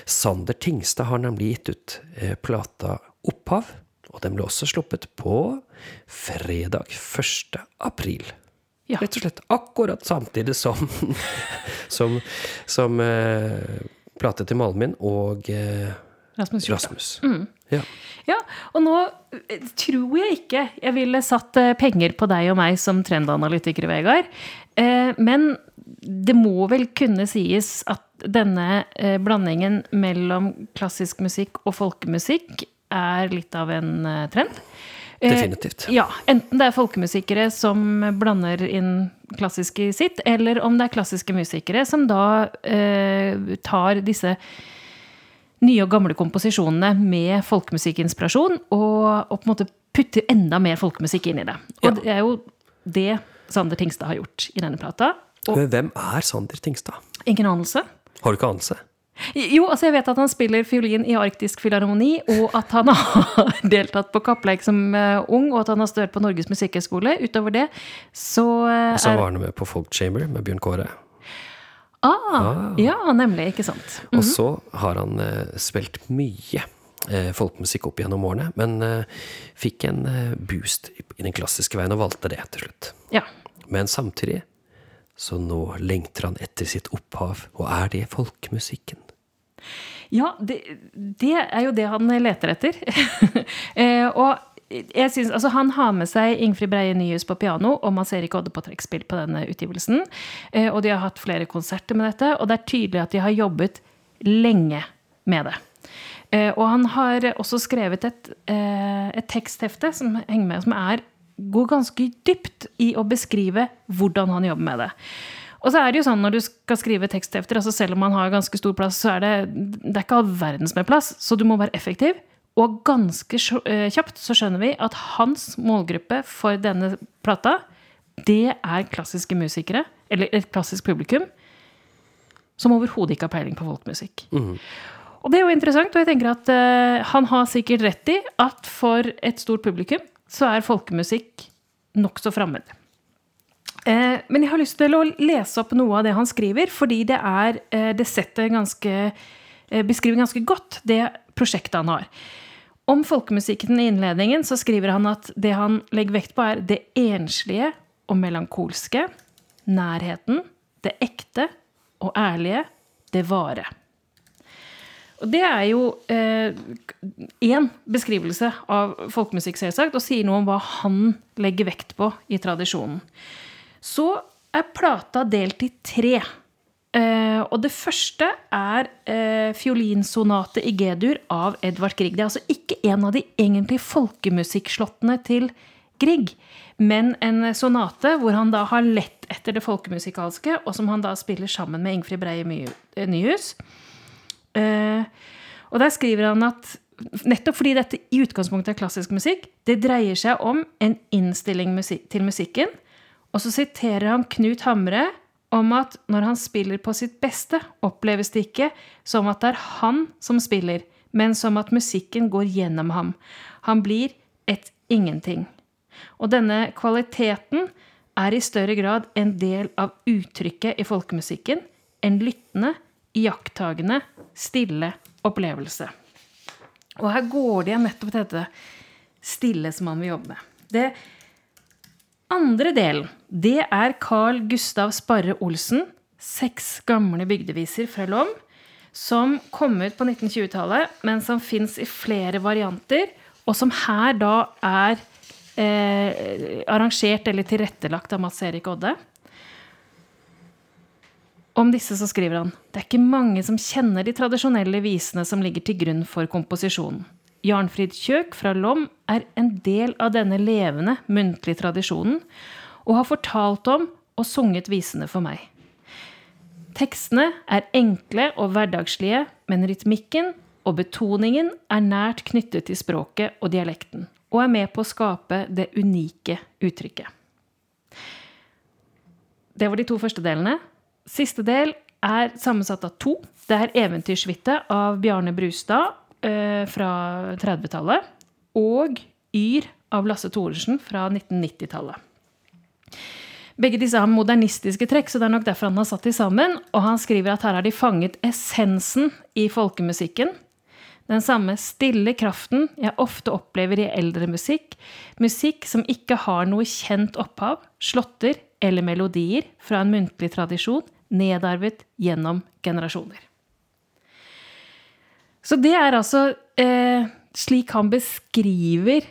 Sander Tingstad har nemlig gitt ut eh, plata Opphav, og den ble også sluppet på fredag 1. april. Ja. Rett og slett akkurat samtidig som, [laughs] som, som eh, plate til Malmin og eh, Rasmus. Rasmus. Mm. Ja. ja. og nå eh, tror jeg ikke jeg ville satt eh, penger på deg og meg som trendanalytikere, Vegard. Eh, men det må vel kunne sies at denne eh, blandingen mellom klassisk musikk og folkemusikk er litt av en eh, trend. Eh, Definitivt. Ja, Enten det er folkemusikere som blander inn klassisk i sitt, eller om det er klassiske musikere som da eh, tar disse nye og gamle komposisjonene med folkemusikkinspirasjon og, og, på en måte putter enda mer folkemusikk inn i det. Og ja. det er jo det Sander Tingstad har gjort i denne plata. Og, Men hvem er Sander Tingstad? Ingen anelse. Har du ikke anelse? Jo, altså jeg vet at han spiller fiolin i Arktisk Filharmoni, og at han har [laughs] deltatt på kappleik som uh, ung, og at han har studert på Norges musikkhøgskole. Utover det så uh, Så var han med på Folk Chamber med Bjørn Kåre. Ah, ah. Ja, nemlig. Ikke sant. Mm -hmm. Og mhm. så har han eh, spilt mye folkemusikk opp gjennom årene, men fikk en boost i den klassiske veien og valgte det til slutt. Ja. Men samtidig så nå lengter han etter sitt opphav, og er det folkemusikken? Ja, det, det er jo det han leter etter. [laughs] eh, og synes, altså Han har med seg Ingfrid Breie Nyhus på piano og Mats Erik Odde på trekkspill på denne utgivelsen. Eh, og de har hatt flere konserter med dette, og det er tydelig at de har jobbet lenge med det. Eh, og han har også skrevet et, eh, et teksthefte som henger med, som er, går ganske dypt i å beskrive hvordan han jobber med det. Og så er det jo sånn når du skal skrive teksthefter, altså selv om man har ganske stor plass, så er det, det er ikke all verdens med plass, så du må være effektiv. Og ganske eh, kjapt så skjønner vi at hans målgruppe for denne plata, det er klassiske musikere, eller et klassisk publikum, som overhodet ikke har peiling på folkmusikk. Mm. Og det er jo interessant, og jeg tenker at uh, han har sikkert rett i at for et stort publikum så er folkemusikk nokså fremmed. Uh, men jeg har lyst til å lese opp noe av det han skriver, fordi det er uh, Det setter ganske Beskriver ganske godt det prosjektet han har. Om folkemusikken i innledningen så skriver han at det han legger vekt på, er det enslige og melankolske, nærheten, det ekte og ærlige, det vare. Og det er jo én eh, beskrivelse av folkemusikk, selvsagt, og sier noe om hva han legger vekt på i tradisjonen. Så er plata delt i tre. Eh, og det første er eh, fiolinsonate i G-dur av Edvard Grieg. Det er altså ikke en av de egentlige folkemusikkslottene til Grieg, men en sonate hvor han da har lett etter det folkemusikalske, og som han da spiller sammen med Ingfrid Breie Nyhus. Uh, og der skriver han at nettopp fordi dette i utgangspunktet er klassisk musikk, det dreier seg om en innstilling til musikken. Og så siterer han Knut Hamre om at når han spiller på sitt beste, oppleves det ikke som at det er han som spiller, men som at musikken går gjennom ham. Han blir et ingenting. Og denne kvaliteten er i større grad en del av uttrykket i folkemusikken, en lyttende, iakttagende, stille opplevelse. Og her går det igjen nettopp til dette stille som man vil jobbe med. Det andre delen, det er Carl Gustav Sparre Olsen, seks gamle bygdeviser fra Lom, som kom ut på 1920-tallet, men som fins i flere varianter, og som her da er eh, arrangert eller tilrettelagt av Mats Erik Odde. Om disse så skriver han det er ikke mange som kjenner de tradisjonelle visene som ligger til grunn for komposisjonen. Jarnfrid Kjøk fra Lom er en del av denne levende, muntlige tradisjonen, og har fortalt om og sunget visene for meg. Tekstene er enkle og hverdagslige, men rytmikken og betoningen er nært knyttet til språket og dialekten, og er med på å skape det unike uttrykket. Det var de to første delene. Siste del er sammensatt av to. Det er 'Eventyrsvitte' av Bjarne Brustad eh, fra 30-tallet. Og 'Yr' av Lasse Thoresen fra 1990-tallet. Begge disse har modernistiske trekk, så det er nok derfor han har satt de sammen. Og han skriver at her har de fanget essensen i folkemusikken. Den samme stille kraften jeg ofte opplever i eldre musikk. Musikk som ikke har noe kjent opphav, slåtter eller melodier fra en muntlig tradisjon, nedarvet gjennom generasjoner. Så det er altså eh, slik han beskriver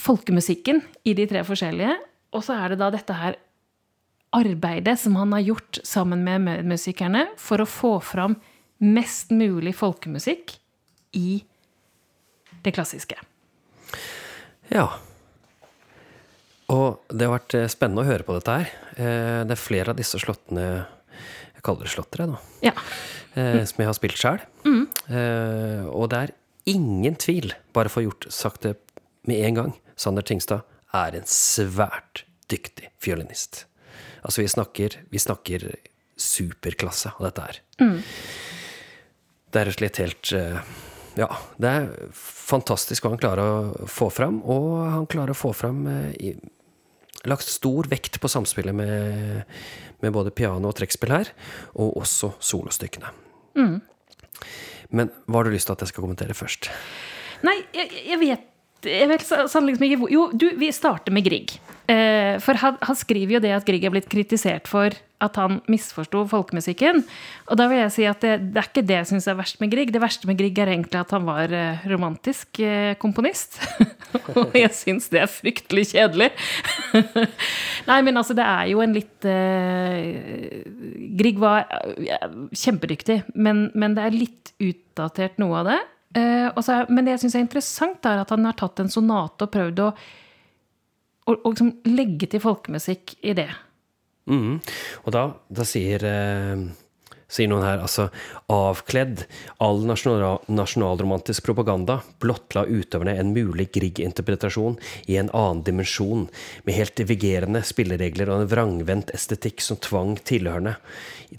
folkemusikken i de tre forskjellige. Og så er det da dette her arbeidet som han har gjort sammen med medmusikerne for å få fram mest mulig folkemusikk i det klassiske. Ja. Og det har vært eh, spennende å høre på dette her. Eh, det er flere av disse slåttene Jeg kaller det slottere da. Ja. Mm. Som jeg har spilt sjøl. Mm. Og det er ingen tvil, bare for gjort sagt det med en gang, Sander Tingstad er en svært dyktig fiolinist. Altså, vi snakker, vi snakker superklasse av dette her. Mm. Det er rett og slett helt Ja, det er fantastisk hva han klarer å få fram, og han klarer å få fram i, lagt stor vekt på samspillet med, med både piano og trekkspill her, og også solostykkene. Mm. Men hva har du lyst til at jeg skal kommentere først? Nei, jeg, jeg vet jeg vet sannelig ikke hvor Jo, du, vi starter med Grieg. Eh, for han, han, skriver jo det at Grieg er blitt kritisert for at han misforsto folkemusikken. Og da vil jeg si at det, det er ikke det jeg syns er verst med Grieg. Det verste med Grieg er egentlig at han var eh, romantisk eh, komponist. [laughs] og jeg syns det er fryktelig kjedelig. [laughs] Nei, men altså, det er jo en litt uh, Grieg var ja, kjempedyktig, men, men, det er litt utdatert, noe av det. Uh, også, men det jeg syns er interessant, er at han har tatt en sonate og prøvd å, å, å liksom legge til folkemusikk i det. Mm. Og da, da sier, eh, sier, noen her altså avkledd all nasjonal, nasjonalromantisk propaganda blottla utøverne en mulig Grieg-interpretasjon i en annen dimensjon, med helt vigerende spilleregler og en vrangvendt estetikk som tvang tilhørende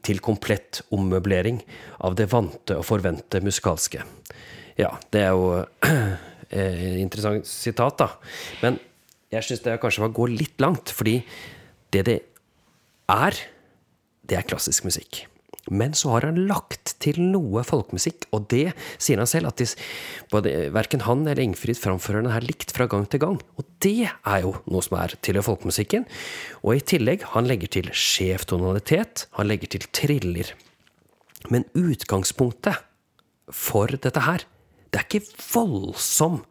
til komplett ommøblering av det vante og forvente musikalske. Ja, det er jo [clears throat] eh, interessant sitat, da. Men jeg syns det kanskje var å gå litt langt, fordi det det er, det er klassisk musikk. Men så har han lagt til noe folkemusikk, og det sier han selv, at de, både, verken han eller Ingfrid framfører den her likt fra gang til gang. Og det er jo noe som er til folkemusikken. Og i tillegg, han legger til skjev tonalitet, han legger til triller. Men utgangspunktet for dette her, det er ikke voldsom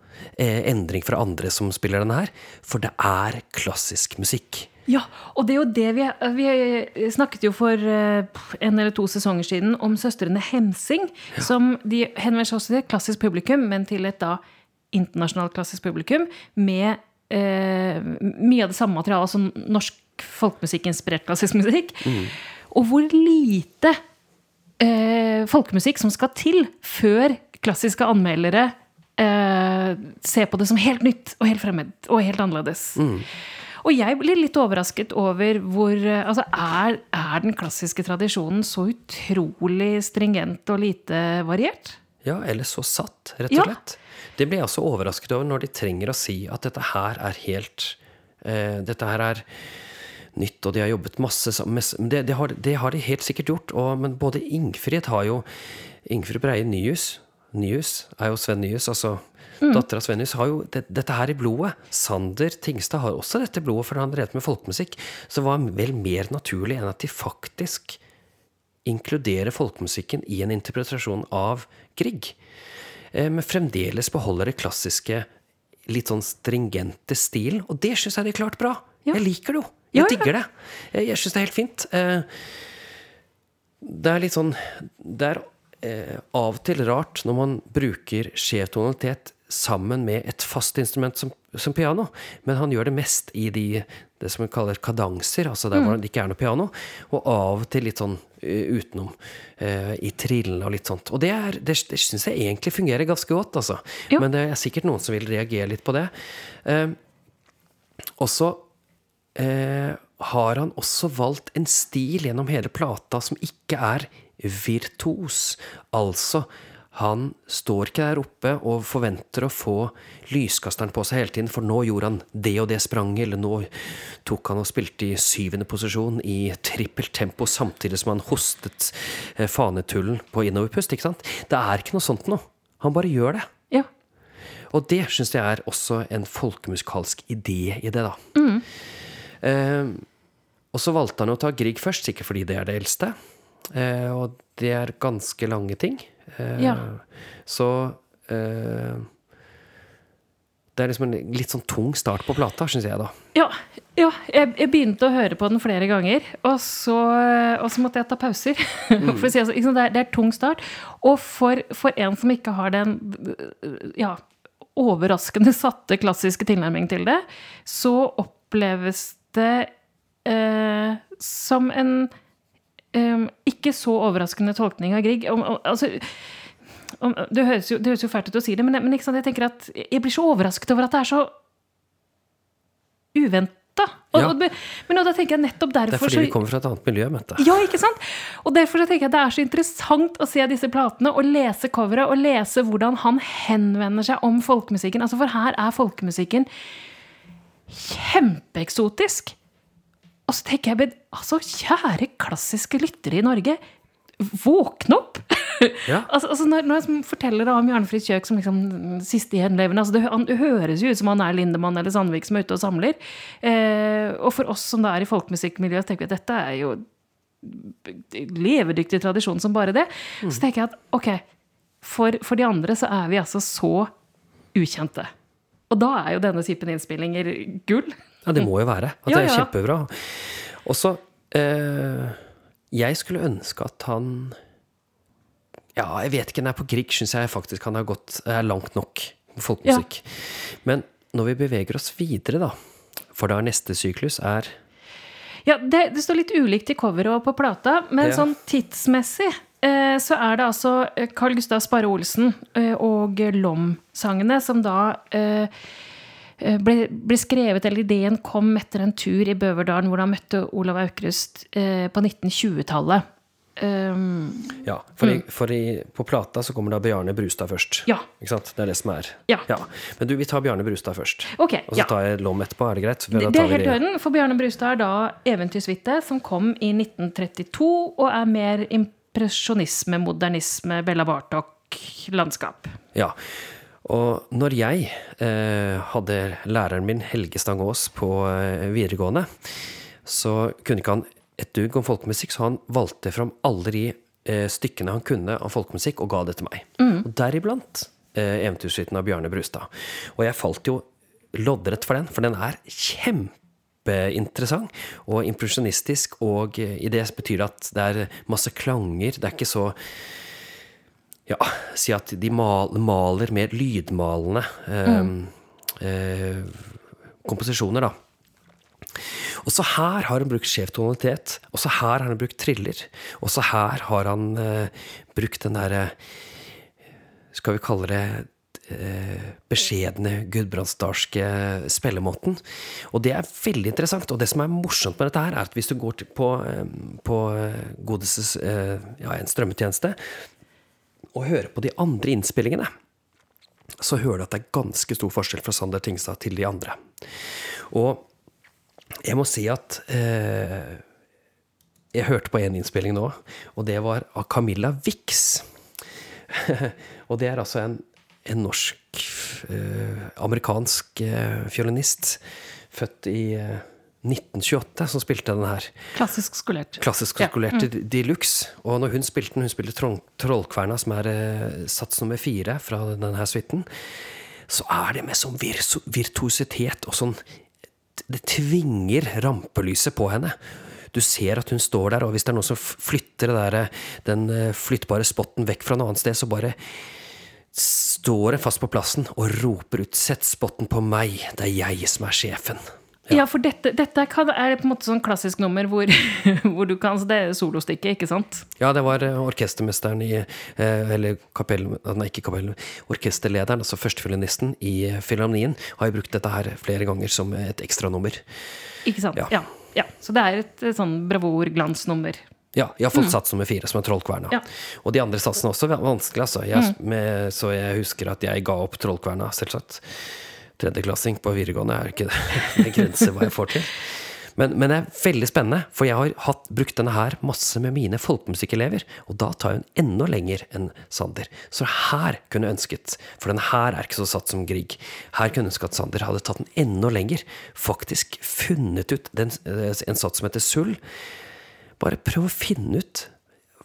eh, endring fra andre som spiller denne her, for det er klassisk musikk. Ja, og det er jo det vi, vi snakket jo for eh, en eller to sesonger siden om søstrene Hemsing. Ja. Som de henvender seg også til et klassisk publikum, men til et da internasjonalt klassisk publikum med eh, mye av det samme materialet altså norsk folkemusikk-inspirert klassisk musikk. Mm. Og hvor lite eh, folkemusikk som skal til før klassiske anmeldere eh, ser på det som helt nytt og helt fremmed og helt annerledes. Mm. Og jeg blir litt overrasket over hvor eh, Altså, er, er den klassiske tradisjonen så utrolig stringent og lite variert? Ja, eller så satt, rett og slett. Det blir jeg også overrasket over når de trenger å si at dette her er helt uh, Dette her er nytt, og de har jobbet masse sammen det, det, har, det, har, de helt sikkert gjort. Og, men både Ingfrid har jo Ingfrid Breie Nyhus Nyhus er jo Sven Nyhus, altså Mm. Dattera Svennis har jo det, dette her i blodet. Sander Tingstad har også dette blodet, for han drev med folkemusikk. Så det var vel mer naturlig enn at de faktisk inkluderer folkemusikken i en interpretasjon av Grieg. Eh, men fremdeles beholder det klassiske, litt sånn stringente stilen. Og det syns jeg de klart bra. Ja. Jeg liker det jo. Jeg ja, digger det. Jeg, jeg syns det er helt fint. Eh, det er litt sånn Det er eh, av og til rart når man bruker skjev tonalitet sammen med et fast instrument som, som, piano. Men han gjør det mest i de, det som hun kaller kadanser, altså der hvor mm. det ikke er noe piano. Og av og til litt sånn uh, utenom. Uh, I trillene og litt sånt. Og det, er, det, det syns jeg egentlig fungerer ganske godt, altså. Jo. Men det er sikkert noen som vil reagere litt på det. Uh, og så har han også valgt en stil gjennom hele plata som ikke er virtuos. Altså han står ikke der oppe og forventer å få lyskasteren på seg hele tiden, for nå gjorde han det og det spranget, eller nå tok han og spilte i syvende posisjon i trippelt tempo samtidig som han hostet eh, fanetullen på innoverpust. ikke sant? Det er ikke noe sånt noe. Han bare gjør det. Ja. Og det syns jeg er også en folkemusikalsk idé i det, da. Mm. Eh, og så valgte han å ta Grieg først, sikkert fordi det er det eldste. Eh, og det er ganske lange ting. Eh, ja. Så eh, det er liksom en litt sånn tung start på plata, syns jeg, da. Ja. ja jeg, jeg, begynte å høre på den flere ganger, og så, og så måtte jeg ta pauser. [laughs] Mm. for å si altså, det, er, det er tung start. Og for, for, en som ikke har den ja, overraskende satte klassiske tilnærming til det, så oppleves det eh, som en um, ikke så overraskende tolkning av Grieg. Om, om, altså, om, det, høres jo, det, høres jo, fælt ut å si det, men, men jeg tenker at jeg blir så overrasket over at det er så uventa. Ja. men da tenker jeg nettopp derfor Det er fordi vi kommer fra et annet miljø. Mette. Ja, ikke sant? Og derfor så tenker jeg det er så interessant å se disse platene og lese coveret og lese hvordan han henvender seg om folkemusikken. Altså, for her er folkemusikken kjempeeksotisk. Og så tenker jeg, altså, kjære klassiske lyttere i Norge, våkne opp! [laughs] Ja. altså, altså, når, når jeg forteller om Jarnfrid Kjøk som liksom siste gjenlevende altså, det, han, det, høres jo ut som han er Lindemann eller Sandvik som er ute og samler. Eh, og for oss som da er i folkemusikkmiljøet, tenker vi at dette er jo levedyktig tradisjon som bare det. Så tenker jeg at ok, for, for de andre så er vi altså så ukjente. Og da er jo denne typen innspillinger gull. Ja, det må jo være. At Ja, det er kjempebra. Og så eh, Jeg skulle ønske at han Ja, jeg vet ikke. Nei, på Grieg syns jeg faktisk han har gått er langt nok med folkemusikk. Men når vi beveger oss videre, da For da neste syklus er Ja, det, det står litt ulikt i coveret og på plata, men Ja. sånn tidsmessig eh, så er det altså eh, Carl Gustav Sparre Olsen eh, og Lom-sangene som da eh, ble, ble skrevet, eller ideen kom etter en tur i Bøverdalen hvor han møtte Olav Aukrust eh, på 1920-tallet. Um, Ja, for, i, for i, på plata så kommer da Bjarne Brustad først. Ja. Ikke sant? Det er det som er. Ja. Men du, vi tar Bjarne Brustad først. Ok, Og så ja. tar jeg Lom etterpå, er det greit? Det, det er helt i orden, for Bjarne Brustad er da Eventyrsvitte, som kom i 1932, og er mer impresjonisme, modernisme, Bella Bartok-landskap. Ja. Og når jeg eh, hadde læreren min, Helge Stangås, på eh, videregående, så kunne ikke han et dugg om folkemusikk, så han valgte fram alle de eh, stykkene han kunne av folkemusikk, og ga det til meg. Og deriblant eh, Eventyrssuiten av Bjarne Brustad. Og jeg falt jo loddrett for den, for den er kjempeinteressant og impresjonistisk, og i det betyr det at det er masse klanger, det er ikke så ja, si at de mal, maler mer lydmalende eh, eh, komposisjoner, da. Også her har han brukt skjev tonalitet. Også her har han brukt triller. Også her har han eh, brukt den derre Skal vi kalle det eh, beskjedne gudbrandsdalske spillemåten. Og det er veldig interessant. Og det som er morsomt med dette her, er at hvis du går på, eh, på Godeses eh, ja, en strømmetjeneste og hører på de andre innspillingene, så hører du at det er ganske stor forskjell fra Sander Tingstad til de andre. Og jeg må si at eh, Jeg hørte på en innspilling nå, og det var av Camilla Wix. [laughs] og det er altså en, en norsk eh, Amerikansk eh, fiolinist født i eh, 1928, som spilte den her. Klassisk skolert. Klassisk Ja. mm. de luxe. Og når hun spilte den, hun spilte Troll- Trollkverna, som er eh, sats nummer fire fra denne suiten, så er det med sånn virtuositet og sånn Det tvinger rampelyset på henne. Du ser at hun står der, og hvis det er noen som flytter det der, den eh, flyttbare spotten vekk fra noe annet sted, så bare står hun fast på plassen og roper ut 'Sett spotten på meg, det er jeg som er sjefen'. Ja, for dette, dette kan, er på en måte sånn klassisk nummer hvor, [laughs] hvor du kan så Det er solostykket, ikke sant? Ja, det var eh, orkestermesteren i eh, Eller kapell... Nei, ikke kapell... Orkesterlederen, altså førstefiolinisten i Filharmonien, har jo brukt dette her flere ganger som et ekstranummer. Ikke sant? Ja. Ja. ja. Så det er et eh, sånn bravur-glansnummer. Ja, iallfall mm. sats nummer fire, som er Trollkverna. Ja. Og de andre satsene også var vanskelig, altså. Jeg, med, så jeg husker at jeg ga opp Trollkverna, selvsagt. Tredjeklassing på videregående er ikke det [laughs] en grense hva jeg får til. Men, men det er veldig spennende, for jeg har hatt, brukt denne her masse med mine folkemusikkelever, og da tar hun enda lenger enn Sander. Så her kunne jeg ønsket, for den her er ikke så satt som Grieg, her kunne jeg ønsket at Sander hadde tatt den enda lenger, faktisk funnet ut den, eh, en sats som heter sull. Bare prøv å finne ut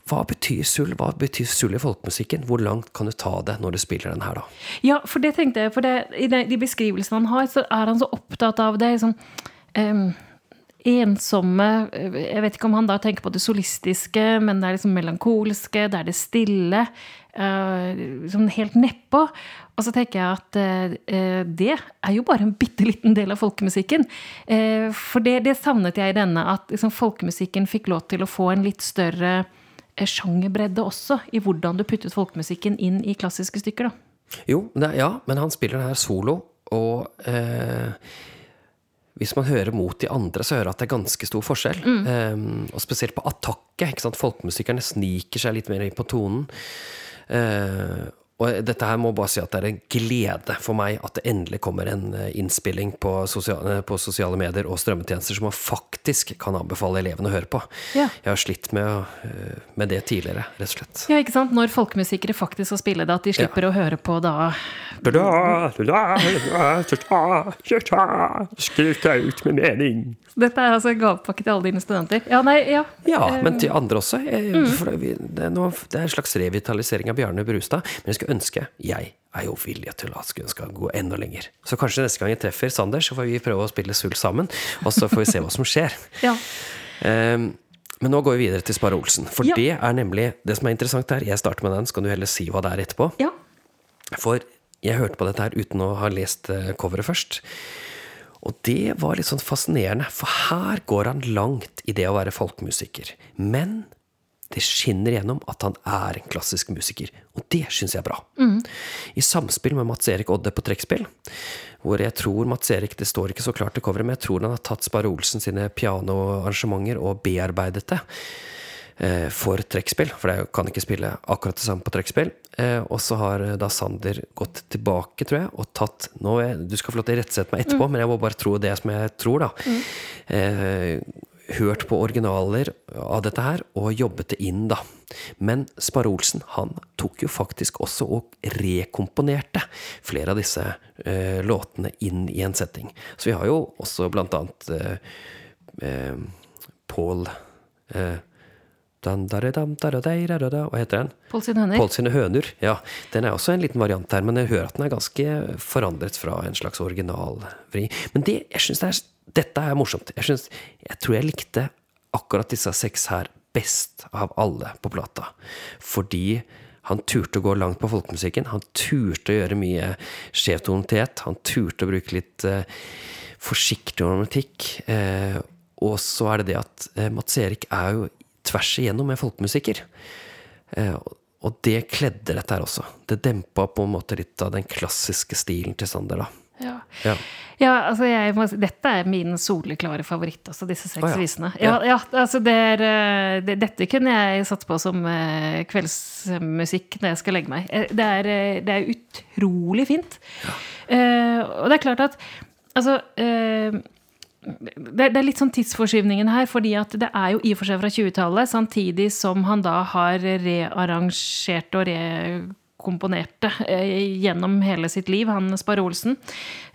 hva betyr sull? Hva betyr sull i folkemusikken? Hvor langt kan du ta det når du spiller den her, da? Ja, for det tenkte jeg, for det, i de, beskrivelsene han har, så er han så opptatt av det liksom, um, ensomme Jeg vet ikke om han da tenker på det solistiske, men det er liksom melankolske, det er det stille. Uh, sånn helt nedpå. Og så tenker jeg at uh, det er jo bare en bitte liten del av folkemusikken. Uh, for det, det savnet jeg i denne, at liksom, folkemusikken fikk lov til å få en litt større sjangerbredde også, i hvordan du puttet folkemusikken inn i klassiske stykker. da. Jo, det, ja, men han spiller den her solo, og eh, hvis man hører mot de andre, så hører jeg at det er ganske stor forskjell. Eh, og spesielt på attakket. Folkemusikerne sniker seg litt mer inn på tonen. Eh, og dette her må bare si at det er en glede for meg at det endelig kommer en eh, innspilling på sosiale, på sosiale medier og strømmetjenester som man faktisk kan anbefale elevene å høre på. Ja. Jeg har slitt med, eh, med det tidligere, rett og slett. Ja, ikke sant? Når folkemusikere faktisk skal spille det, at de slipper å høre på da Skriv deg ut med mening. Dette er altså en gavepakke til alle dine studenter. Ja, nei, ja. Ja, Eh, men til andre også. Mm. Det, er en slags revitalisering av Bjarne Brustad. Men jeg skulle ønske Jeg er jo villig til skulle ønske han gå enda lenger. Så kanskje neste gang jeg treffer Sander, så får vi prøve å spille sult sammen. Og så får vi se hva som skjer. [laughs] ja. um, men nå går vi videre til Sparre Olsen. For Ja. det er nemlig det som er interessant her. Jeg starter med den, så kan du heller si hva det er etterpå. ja. For jeg hørte på dette her uten å ha lest eh, coveret først. Og det var litt sånn fascinerende, for her går han langt i det å være folkemusiker. Men det skinner gjennom at han er en klassisk musiker, og det syns jeg er bra. I samspill med Mats Erik Odde på trekkspill, hvor jeg tror Mats Erik, det står ikke så klart i coveret, men jeg tror han har tatt Sparre Olsen sine pianoarrangementer og bearbeidet det eh, for trekkspill, for jeg kan ikke spille akkurat det samme på trekkspill. Eh, og så har eh, da Sander gått tilbake, tror jeg, og tatt nå er, Du skal få lov til å rettsette meg etterpå, men jeg må bare tro det som jeg tror, da. Eh, hørt på originaler av dette her, og jobbet det inn, da. Men Sparre Olsen han tok jo faktisk også og rekomponerte flere av disse eh, låtene inn i en setting. Så vi har jo også blant annet eh, eh, Paul eh, Hva heter den? Pål sine høner. Pål sine høner. Ja, den er også en liten variant her, men jeg hører at den er ganske forandret fra en slags originalvri. Men det, jeg synes det er, dette er morsomt. Jeg, synes, jeg tror jeg likte akkurat disse seks her best av alle på plata. Fordi han turte å gå langt på folkemusikken. Han turte å gjøre mye Skjevtonitet, Han turte å bruke litt eh, forsiktig ornamentikk. Eh, og så er det det at eh, Mats Erik er jo tvers igjennom med folkemusikker. Eh, og det kledde dette her også. Det dempa på en måte litt av den klassiske stilen til Sander, da. Ja. Ja. Ja, altså jeg Dette er min soleklare favoritt, altså disse seks oh, ja. visene. Altså det er, eh, det, dette kunne jeg satt på som eh, kveldsmusikk når jeg skal legge meg. Det er, det er utrolig fint. Uh, og det er klart at altså eh, det, det er litt sånn tidsforskyvningen her, fordi at det er jo i og for seg fra 20-tallet, samtidig som han da har rearrangert og rekomponert det eh, gjennom hele sitt liv, han Sparre Olsen.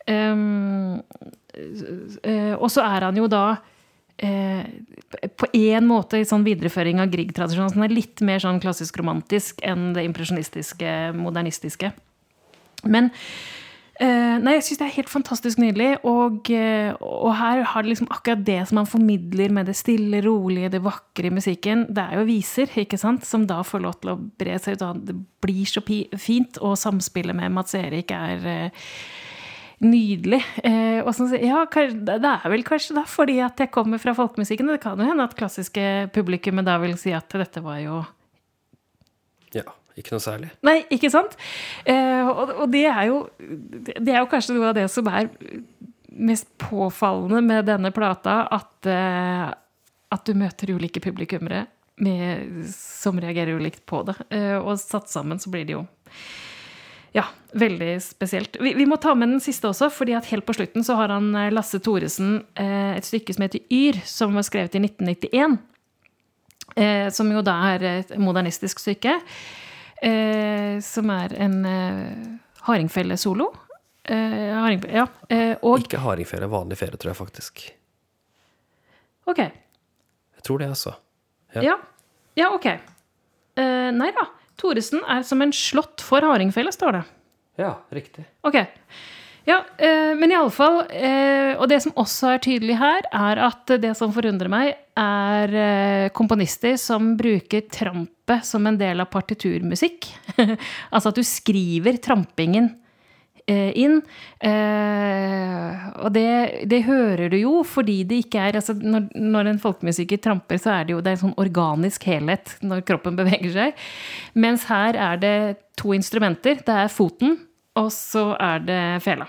Um, eh, og så er han jo da eh, på en måte i sånn videreføring av Grieg-tradisjonen. Han er litt mer sånn klassisk romantisk enn det impresjonistiske, modernistiske. Men eh, Nei, jeg syns det er helt fantastisk nydelig. Og, eh, og her har det liksom akkurat det som man formidler med det stille, rolige, det vakre i musikken. Det er jo viser, ikke sant, som da får lov til å bre seg ut. Det blir så fint. Og samspillet med Mats Erik er eh, nydelig. Eh, og sånn, ja, det er vel kanskje da fordi at jeg kommer fra folkemusikken. Det kan jo hende at klassiske publikummet da vil si at dette var jo ja. Ikke noe særlig. Nei, ikke sant? Eh, og, og det er jo Det er jo kanskje noe av det som er mest påfallende med denne plata, at, eh, at du møter ulike publikummere med, som reagerer ulikt på det. Eh, og satt sammen så blir det jo ja, veldig spesielt. Vi, vi må ta med den siste også, fordi at helt på slutten så har han eh, Lasse Thoresen eh, et stykke som heter Yr, som var skrevet i 1991. Eh, som jo da er et modernistisk stykke. Eh, som er en eh, hardingfele-solo. Eh, ja. Eh, og Ikke hardingfele, vanlig fele, tror jeg faktisk. Ok. Jeg tror det, altså. Ja. Ja, ja ok. Eh, nei da. Thoresen er som en slått for hardingfele, står det. Ja, riktig. Ok. Ja, eh, men iallfall eh, Og det som også er tydelig her, er at det som forundrer meg, er eh, komponister som bruker trampe som en del av partiturmusikk. [laughs] altså at du skriver trampingen eh, inn. Eh, og det, det hører du jo fordi det ikke er altså når, når en folkemusiker tramper, så er det jo det er en sånn organisk helhet når kroppen beveger seg. Mens her er det to instrumenter. Det er foten, og så er det fela.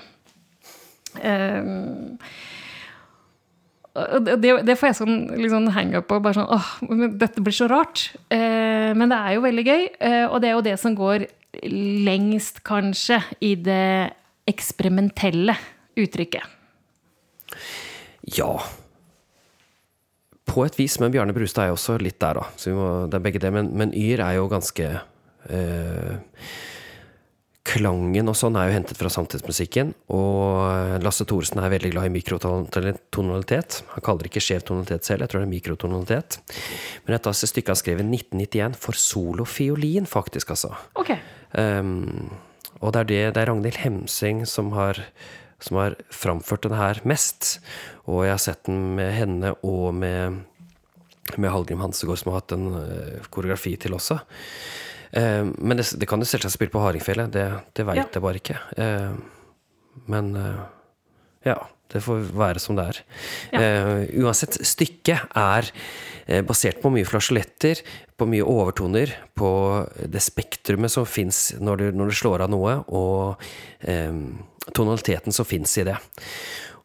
Eh, det, det får jeg sånn liksom hang-up på. bare sånn, åh, Dette blir så rart. Eh, men det er jo veldig gøy, eh, og det er jo det som går lengst, kanskje, i det eksperimentelle uttrykket. Ja. På et vis, men Bjarne Brustad er jo også litt der, da. Så må, det er begge det. Men, men Yr er jo ganske eh, Klangen og sånn er jo hentet fra samtidsmusikken. Og Lasse Thoresen er veldig glad i mikrotonalitet. Han kaller det ikke skjev tonalitet selv, jeg tror det er mikrotonalitet. Men dette er stykket han skrev i 1991 for solofiolin, faktisk, altså. Okay. Um, og det er, det, det er Ragnhild Hemsing som har, som har framført den her mest. Og jeg har sett den med henne og med, med Hallgrim Hansegård, som har hatt en uh, koreografi til også. Uh, men det, det, kan jo selvsagt spille på hardingfele, det, det veit Ja. jeg bare ikke. Uh, men uh, ja, det får være som det er. Uh, uansett, stykket er basert på mye flasjoletter, på mye overtoner, på det spektrumet som fins når, du- når du slår av noe, og uh, tonaliteten som fins i det.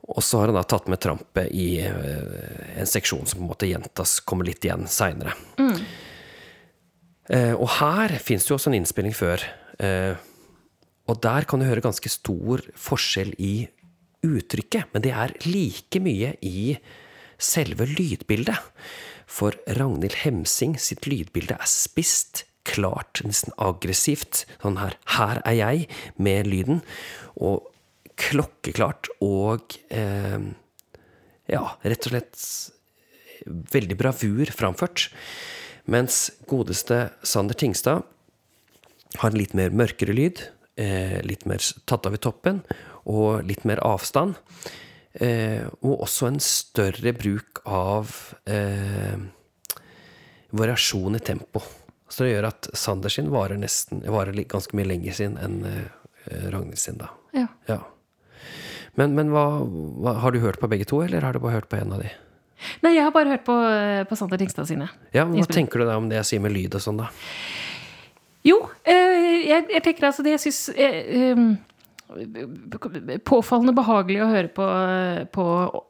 Og så har han da tatt med trampet i uh, en seksjon som på en måte gjentas, kommer litt igjen seinere. Eh, og her fins det jo også en innspilling før. Eh, og der kan du høre ganske stor forskjell i uttrykket, men det er like mye i selve lydbildet. For Ragnhild Hemsing sitt lydbilde er spist, klart, nesten aggressivt. Sånn her 'Her er jeg', med lyden. Og klokkeklart og eh, ja, rett og slett veldig bravur framført. Mens godeste Sander Tingstad har en litt mer mørkere lyd, eh, litt mer tatt av i toppen, og litt mer avstand. Eh, og også en større bruk av eh, variasjon i tempo. Så det gjør at Sander sin varer nesten varer ganske mye lenger sin enn Ragnhild sin, da. Ja. Ja. Men, men hva, hva, har du hørt på begge to, eller har du bare hørt på en av de? Nei, jeg har bare hørt på, på Sander Tingstad sine. Ja, men Hva Innspill. tenker du da om det jeg sier med lyd og sånn, da? Jo, eh, jeg, jeg tenker altså det jeg syns eh, Påfallende behagelig å høre på, på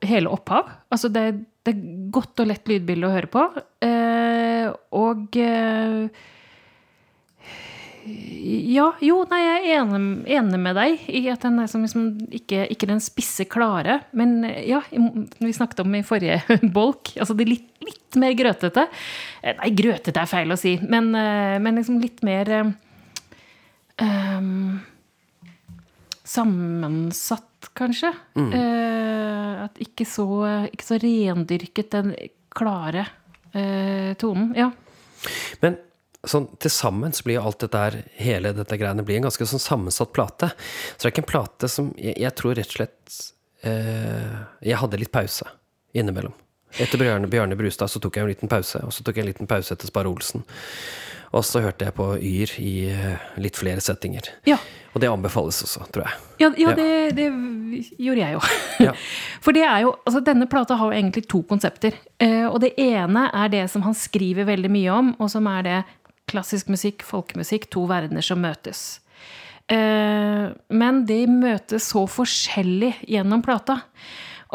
hele opphav. Altså det, det er godt og lett lydbilde å høre på. Eh, og eh, Ja, jo, nei, jeg er enig, enig med deg i at den er som liksom ikke, ikke den spisse klare. Men ja, vi snakket om i forrige [laughs] bolk, altså det litt, litt mer grøtete. Eh, Nei, grøtete er feil å si, men, eh, men liksom litt mer ehm, Sammensatt, kanskje. Eh, at ikke så, ikke så rendyrket den klare uh, tonen. Ja. Men sånn til sammen så blir jo alt dette her, hele dette greiene blir en ganske sånn sammensatt plate. Så det er ikke en plate som Jeg, jeg tror rett og slett eh, Jeg hadde litt pause innimellom. Etter Bjørne, Bjørne, Brustad så tok jeg en liten pause, og så tok jeg en liten pause etter Spar Olsen. Og så hørte jeg på Yr i eh, litt flere settinger. Ja. Og det anbefales også, tror jeg. Ja, ja Ja. det, det gjorde jeg jo. Ja. [laughs] For det er jo, altså denne plata har jo egentlig to konsepter. Eh, og det ene er det som han skriver veldig mye om, og som er det klassisk musikk, folkemusikk, to verdener som møtes. Eh, men de møtes så forskjellig gjennom plata.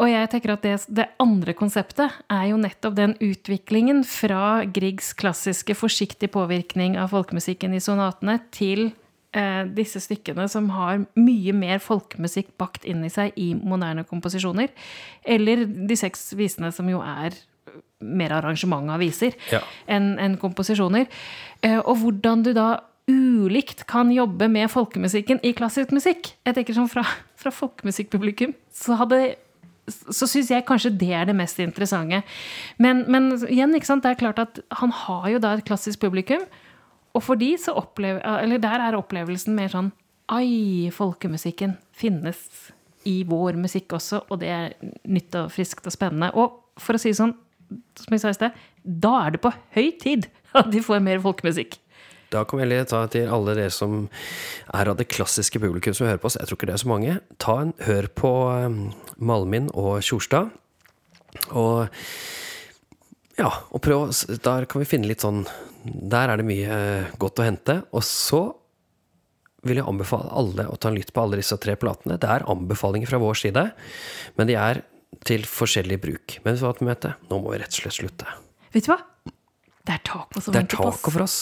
Og jeg tenker at det, det andre konseptet er jo nettopp den utviklingen fra Griegs klassiske forsiktig påvirkning av folkemusikken i sonatene til eh, disse stykkene som har mye mer folkemusikk bakt inn i seg i moderne komposisjoner. Eller de seks visene som jo er mer arrangement av viser Ja. enn en komposisjoner. Eh, og hvordan du da ulikt kan jobbe med folkemusikken i klassisk musikk. Jeg tenker sånn fra, fra folkemusikkpublikum så hadde så syns jeg kanskje det er det mest interessante. Men, men igjen, det er klart at han har jo da et klassisk publikum. Og for de så opplever, eller der er opplevelsen mer sånn Ai, folkemusikken finnes i vår musikk også, og det er nytt og friskt og spennende. Og for å si sånn, som jeg sa i sted, da er det på høy tid at de får mer folkemusikk. Da kan vi ta til alle dere som er av det klassiske publikum som hører på oss. Jeg tror ikke det er så mange. Ta en Hør på um, Malmin og Tjorstad. Og ja, og prøv Der kan vi finne litt sånn Der er det mye eh, godt å hente. Og så vil jeg anbefale alle å ta en lytt på alle disse tre platene. Det er anbefalinger fra vår side, men de er til forskjellig bruk. Men vet du hva, Mette? Nå må vi rett og slett slutte. Vet du hva? Det er taco som Det er venter på taco oss. for oss.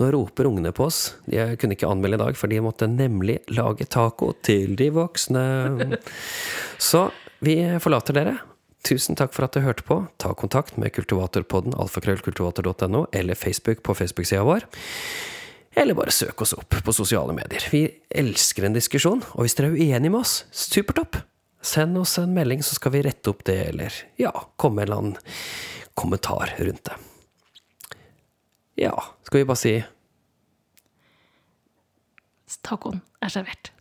Nå roper ungene på oss. De kunne ikke anmelde i dag, for de måtte nemlig lage taco til de voksne. [laughs] Så vi forlater dere. Tusen takk for at du hørte på. Ta kontakt med Kultivatorpodden, alfakrøllkultivator.no, eller Facebook på Facebook-sida vår. Eller bare søk oss opp på sosiale medier. Vi elsker en diskusjon, og hvis dere er uenige med oss, supertopp! Send oss en melding, så skal vi rette opp det, eller ja, komme med en eller annen kommentar rundt det. Ja, skal vi bare si Tacoen er servert.